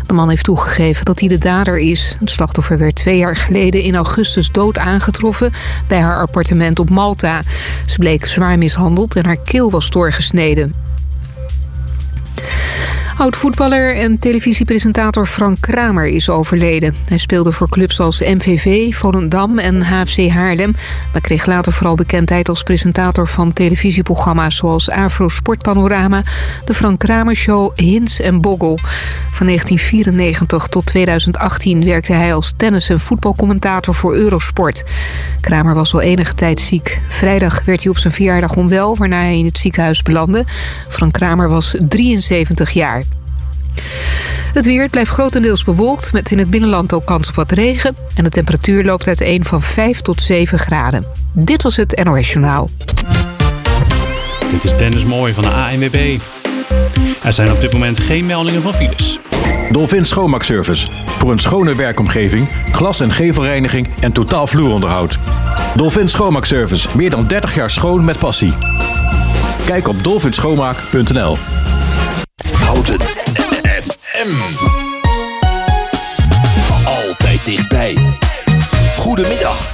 Speaker 19: De man heeft toegegeven dat hij de dader is. Het slachtoffer werd twee jaar geleden in augustus dood aangetroffen bij haar appartement op Malta. Ze bleek zwaar mishandeld en haar keel was doorgesneden. Oud-voetballer en televisiepresentator Frank Kramer is overleden. Hij speelde voor clubs als MVV, Volendam en HFC Haarlem... maar kreeg later vooral bekendheid als presentator van televisieprogramma's... zoals Afro Sportpanorama, de Frank Kramer Show, Hins en Boggel. Van 1994 tot 2018 werkte hij als tennis- en voetbalcommentator voor Eurosport. Kramer was al enige tijd ziek. Vrijdag werd hij op zijn verjaardag onwel, waarna hij in het ziekenhuis belandde. Frank Kramer was 73 jaar. Het weer blijft grotendeels bewolkt, met in het binnenland ook kans op wat regen. En de temperatuur loopt uiteen van 5 tot 7 graden. Dit was het NOS Journaal.
Speaker 6: Dit is Dennis Mooij van de ANWB. Er zijn op dit moment geen meldingen van files.
Speaker 20: Dolphin Schoonmaakservice. Voor een schone werkomgeving, glas- en gevelreiniging en totaal vloeronderhoud. Dolphin Schoonmaakservice. Meer dan 30 jaar schoon met passie. Kijk op dolphinschoonmaak.nl
Speaker 4: Houten FM. Altijd dichtbij. Goedemiddag.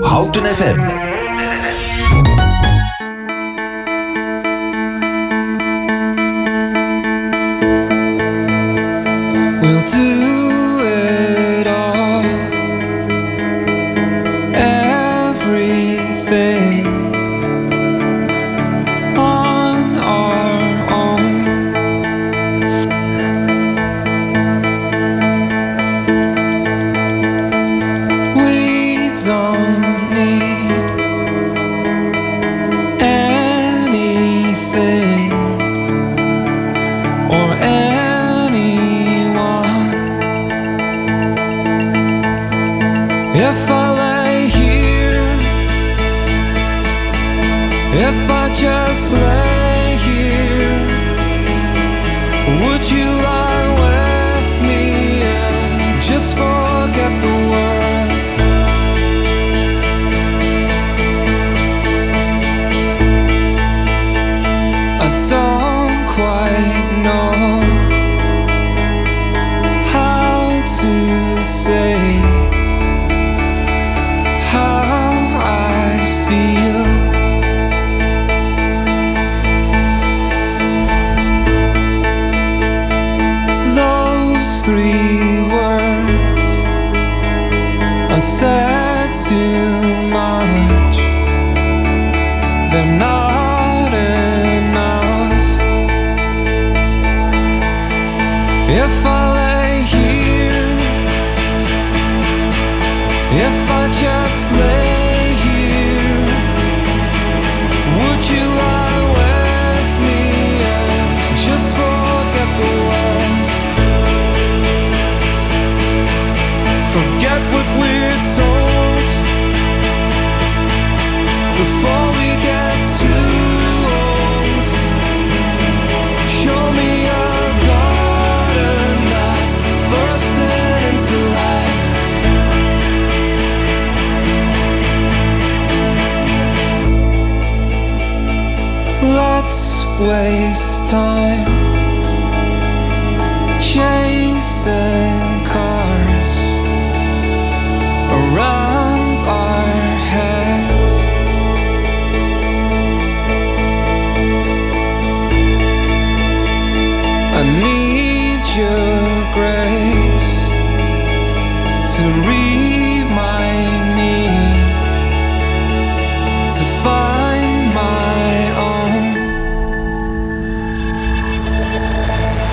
Speaker 4: Houten FM.
Speaker 21: We'll do If I just away.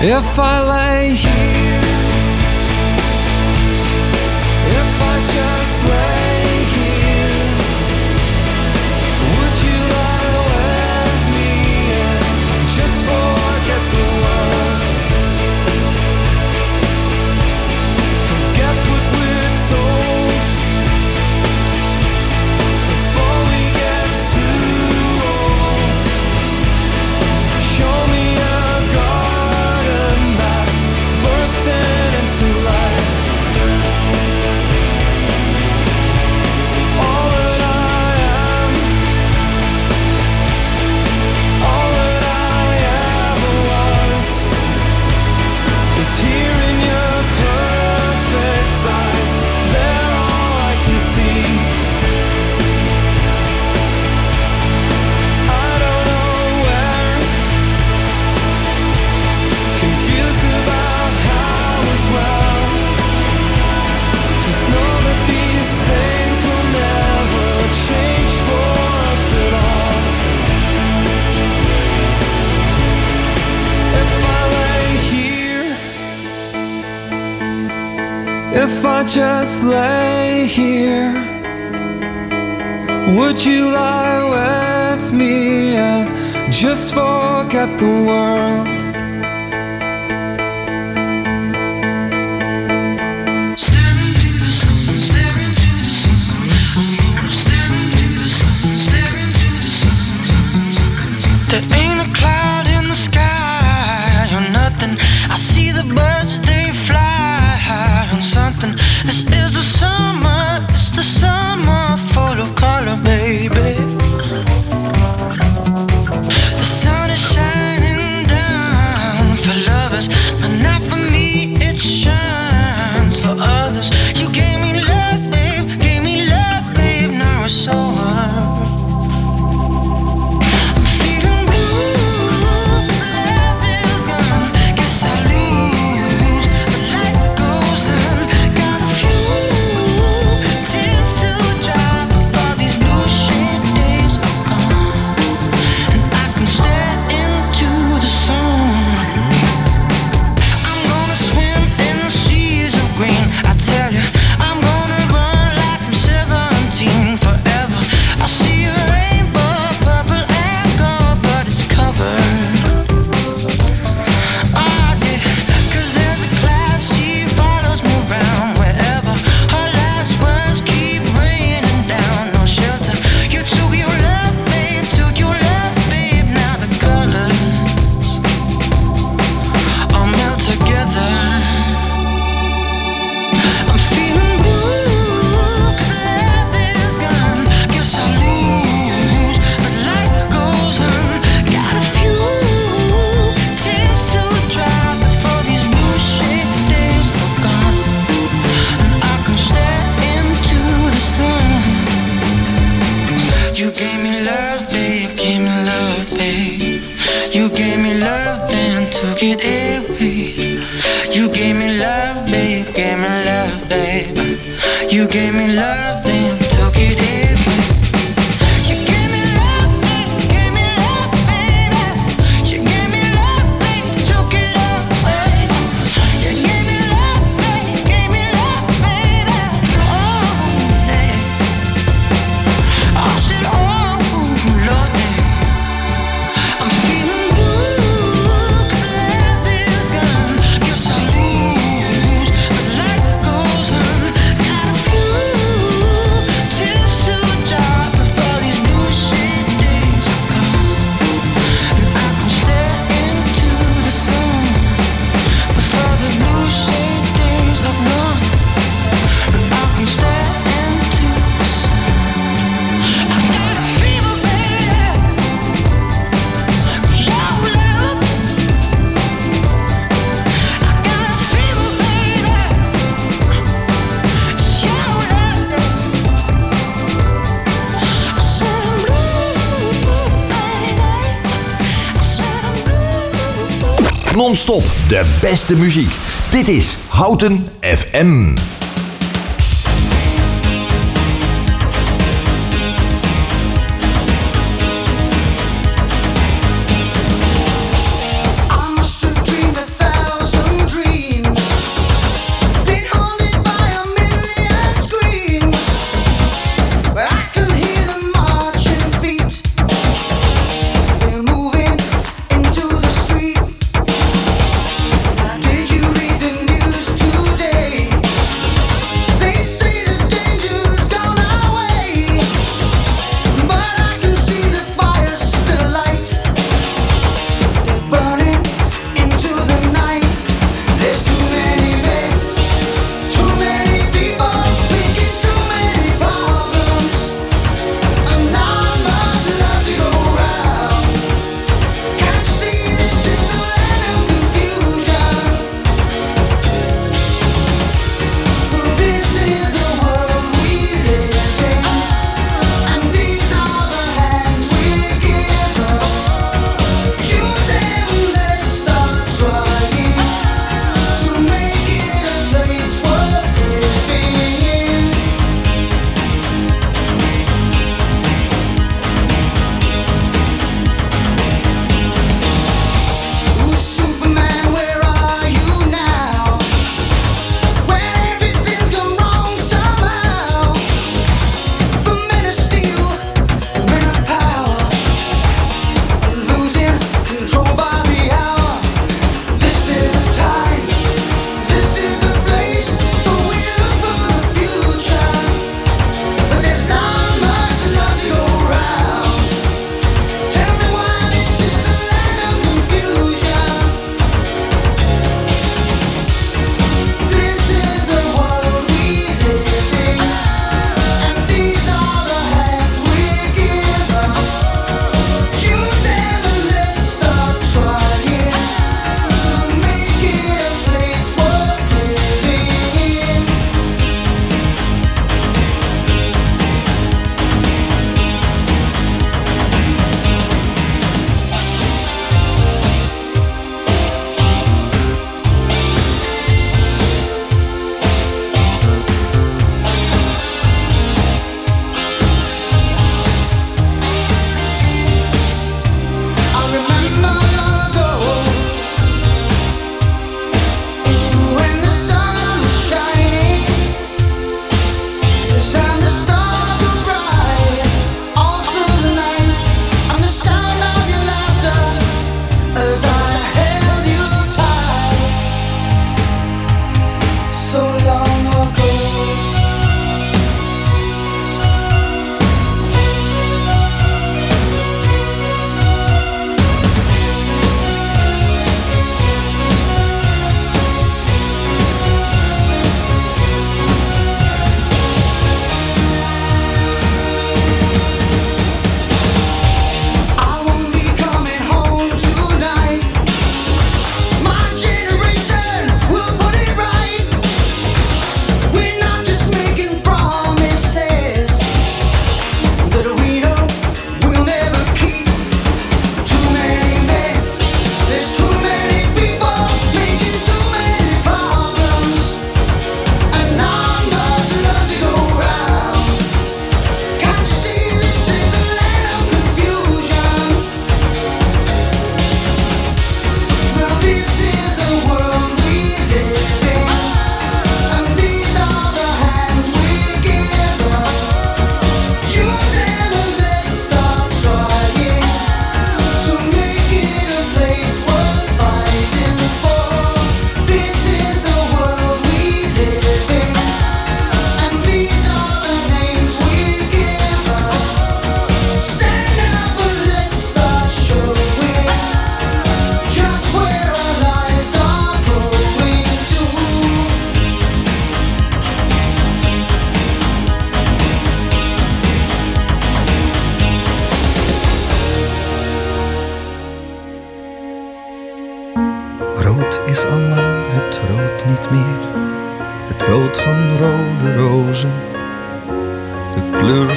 Speaker 21: If I lay the world.
Speaker 22: De beste muziek. Dit is Houten FM.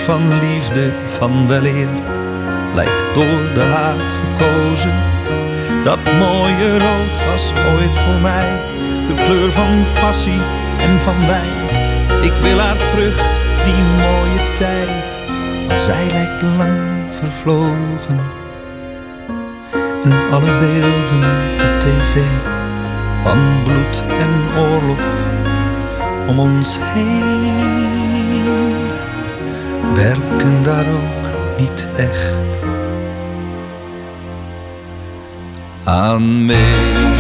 Speaker 21: Van liefde, van weleer, lijkt door de haat gekozen. Dat mooie rood was ooit voor mij de kleur van passie en van wijn. Ik wil haar terug, die mooie tijd, maar zij lijkt lang vervlogen. En alle beelden op tv van bloed en oorlog om ons heen werken daar ook niet echt aan mee.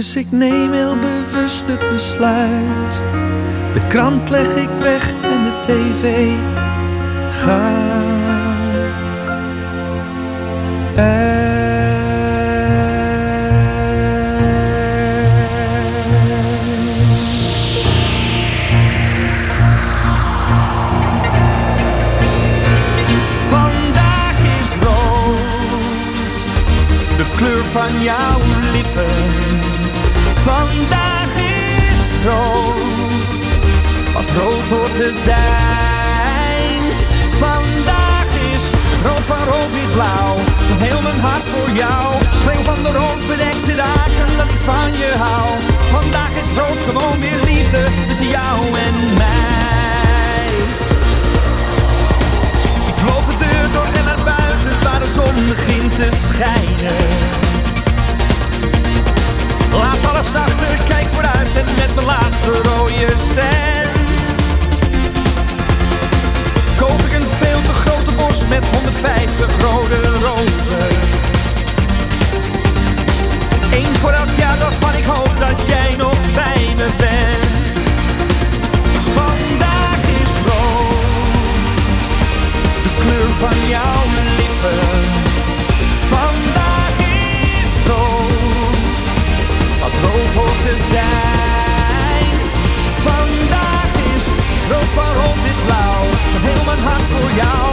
Speaker 21: Dus ik neem heel bewust het besluit. De krant leg ik weg en de tv gaat. Vandaag is rood, de kleur van jouw lippen. Vandaag is rood, wat rood hoort te zijn. Vandaag is rood van rood wit blauw, van heel mijn hart voor jou. Schreeuw van de rood bedekte dagen dat ik van je hou. Vandaag is rood gewoon weer liefde tussen jou en mij. Ik loop de deur door en naar buiten waar de zon begint te schijnen. Laat alles achter, kijk vooruit en met mijn laatste rode cent. Koop ik een veel te grote bos met 150 rode rozen. Eén voor elk jaar waarvan ik hoop dat jij nog bij me bent. Vandaag is rood, de kleur van jouw lippen. Vandaag is rood Vandaag is rood van rood blauw, van heel mijn hart voor jou.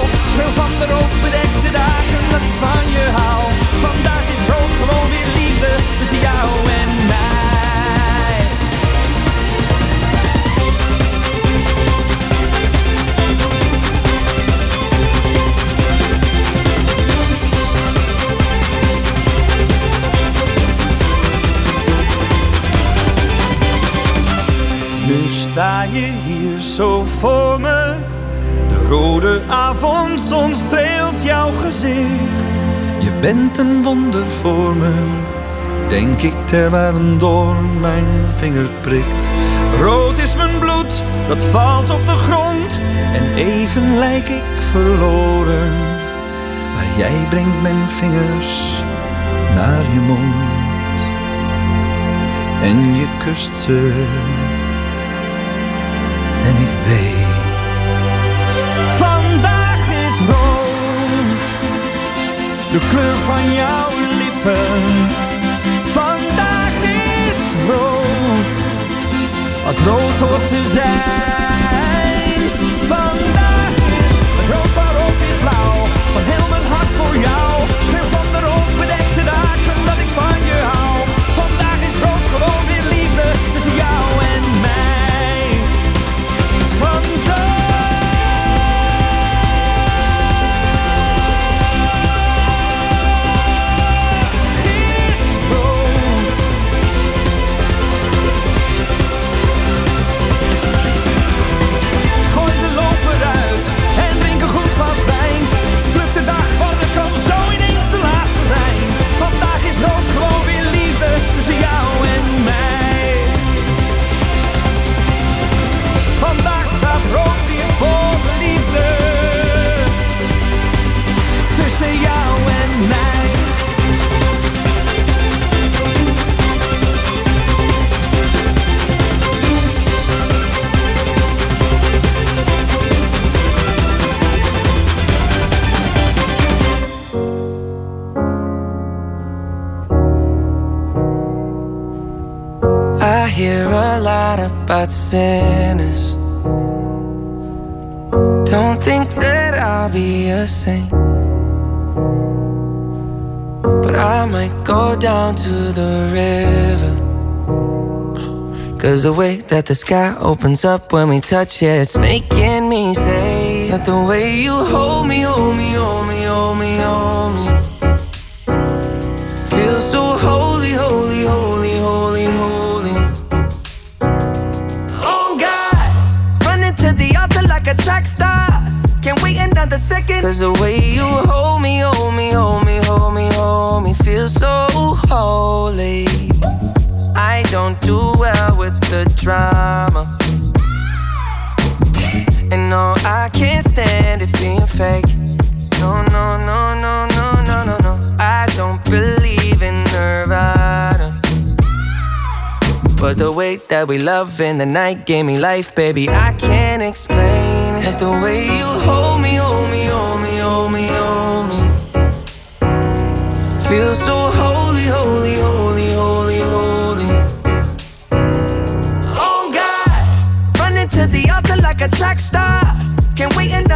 Speaker 21: Je hier zo voor me. De rode avondzon streelt jouw gezicht. Je bent een wonder voor me. Denk ik terwijl een doorn mijn vinger prikt. Rood is mijn bloed, dat valt op de grond. En even lijk ik verloren. Maar jij brengt mijn vingers naar je mond. En je kust ze en ik weet. Vandaag is rood, de kleur van jouw lippen. Vandaag is rood, wat rood hoort te zijn. Vandaag is rood van rood in blauw, van heel mijn hart voor jou.
Speaker 18: About sinners. Don't think that I'll be a saint. But I might go down to the river. Cause the way that the sky opens up when we touch it, it's making me say that the way you hold me, hold me, hold me, hold me, hold me. Another second. Cause the way you hold me, hold me, hold me, hold me, hold me, feel so holy. I don't do well with the drama. And no, I can't stand it being fake. No, no, no, no, no, no, no, no. I don't believe in Nirvana. But the way that we love in the night gave me life, baby. I can't explain it. The way you hold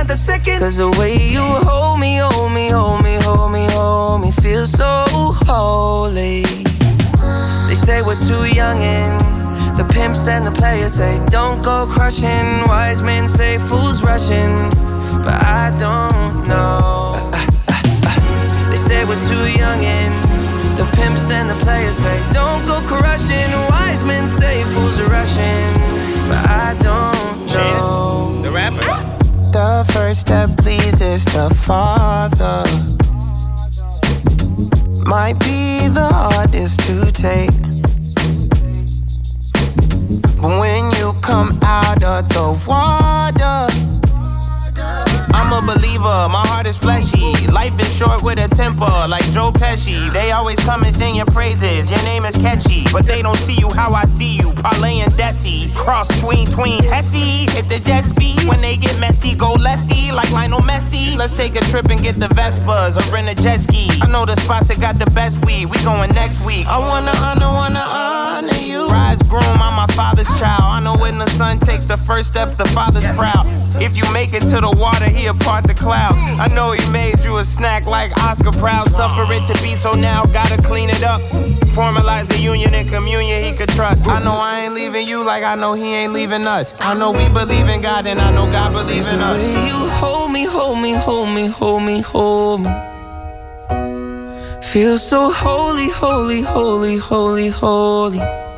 Speaker 18: Wait another second. Cause the way you hold me, hold me, hold me, hold me, hold me, feel so holy. They say we're too young and the pimps and the players say don't go crushing. Wise men say fools rushing, but I don't know. They say we're too young and the pimps and the players say don't go crushing. Wise men say fools are rushing, but I don't know.
Speaker 23: The rapper. The first step pleases the Father. Might be the hardest to take. But when you come out of the water, I'm a believer, my heart is fleshy. Life is short with a temper, like Joe Pesci. They always come and sing your praises, your name is catchy. But they don't see you how I see you. Parlay and Desi, cross tween tween Hesse. Hit the jet speed, when they get messy, go lefty, like Lionel Messi. Let's take a trip and get the Vespas or rent a jet ski. I know the spots that got the best weed, we going next week. I wanna honor, wanna honor you. Rise groom, I'm my father's child. I know when the son takes the first step, the father's proud. If you make it to the water, he'll part the clouds. I know he made you a snack like Oscar Proud. Suffer it to be so now, gotta clean it up. Formalize the union and communion he could trust. I know I ain't leaving you like I know he ain't leaving us. I know we believe in God and I know God believes in us.
Speaker 18: You hold me, hold me, hold me, hold me, hold me. Feel so holy, holy, holy, holy, holy.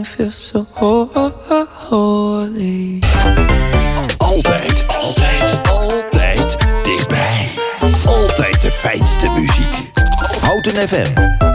Speaker 18: Me, hold me, feel so ho- ho- ho- holy.
Speaker 4: Altijd, altijd, altijd dichtbij. Altijd de fijnste muziek. Houten FM.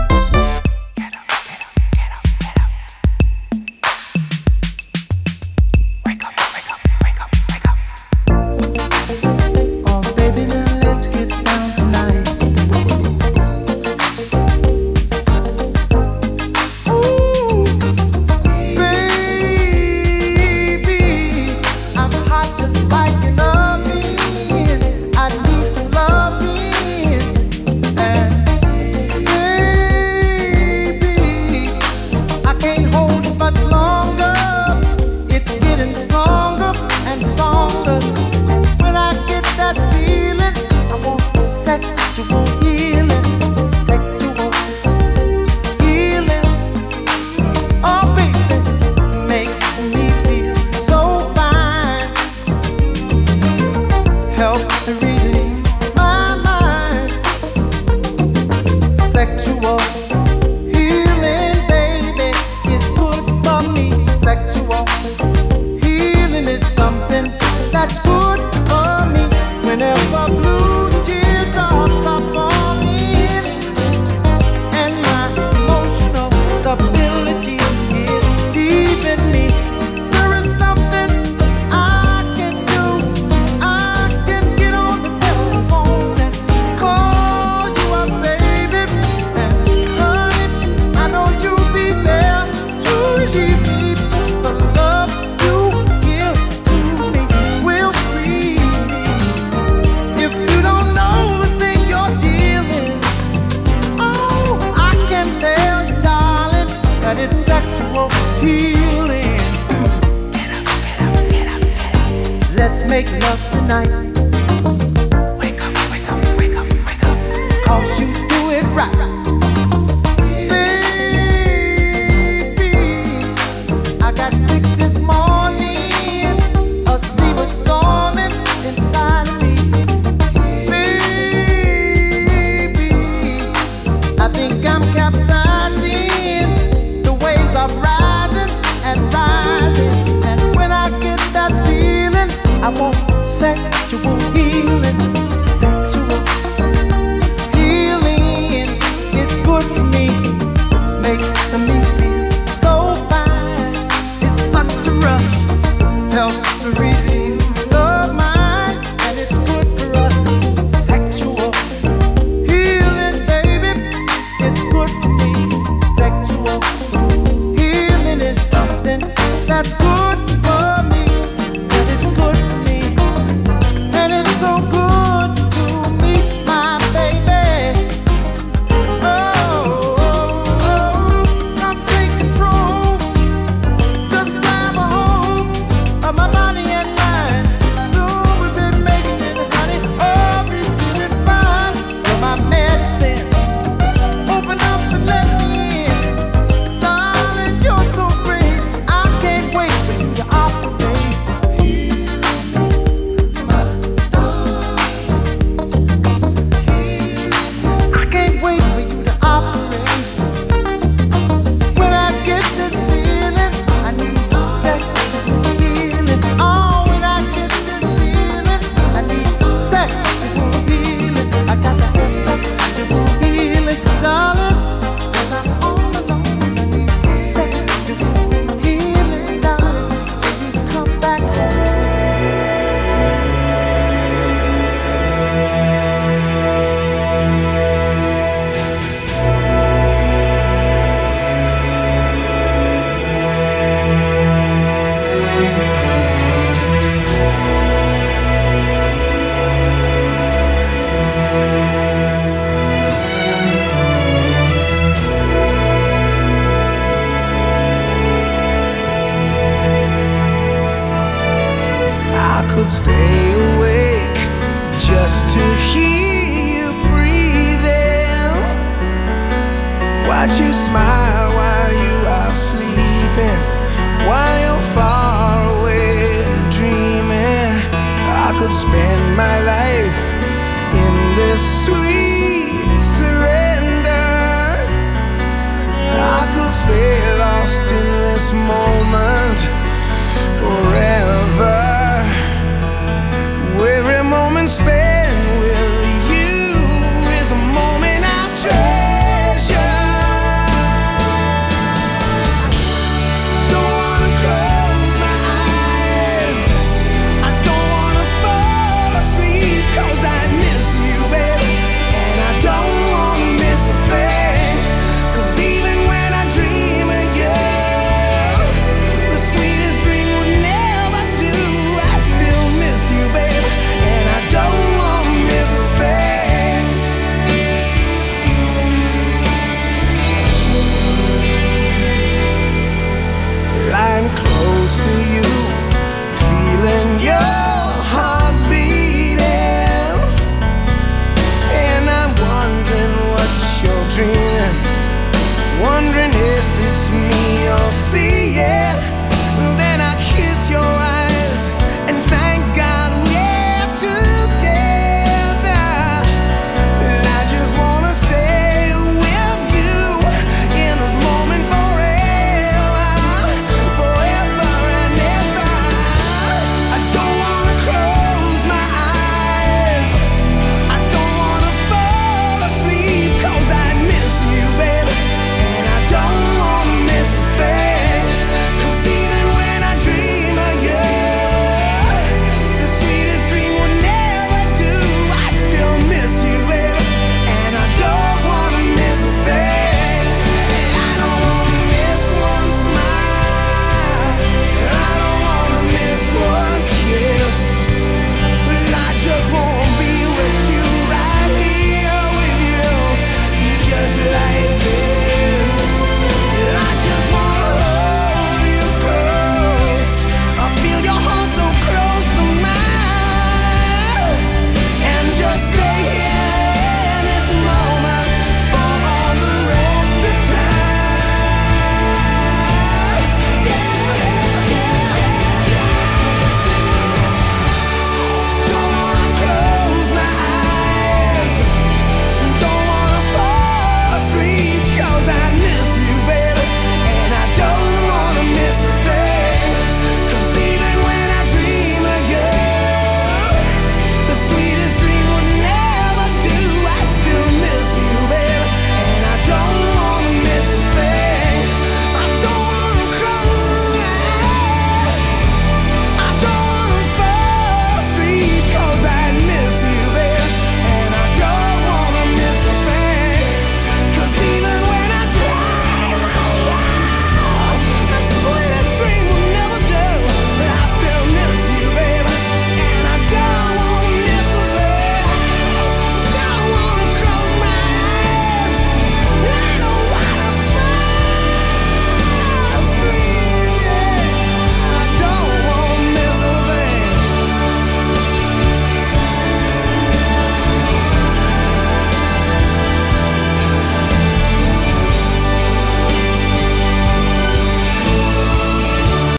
Speaker 24: helps to reach.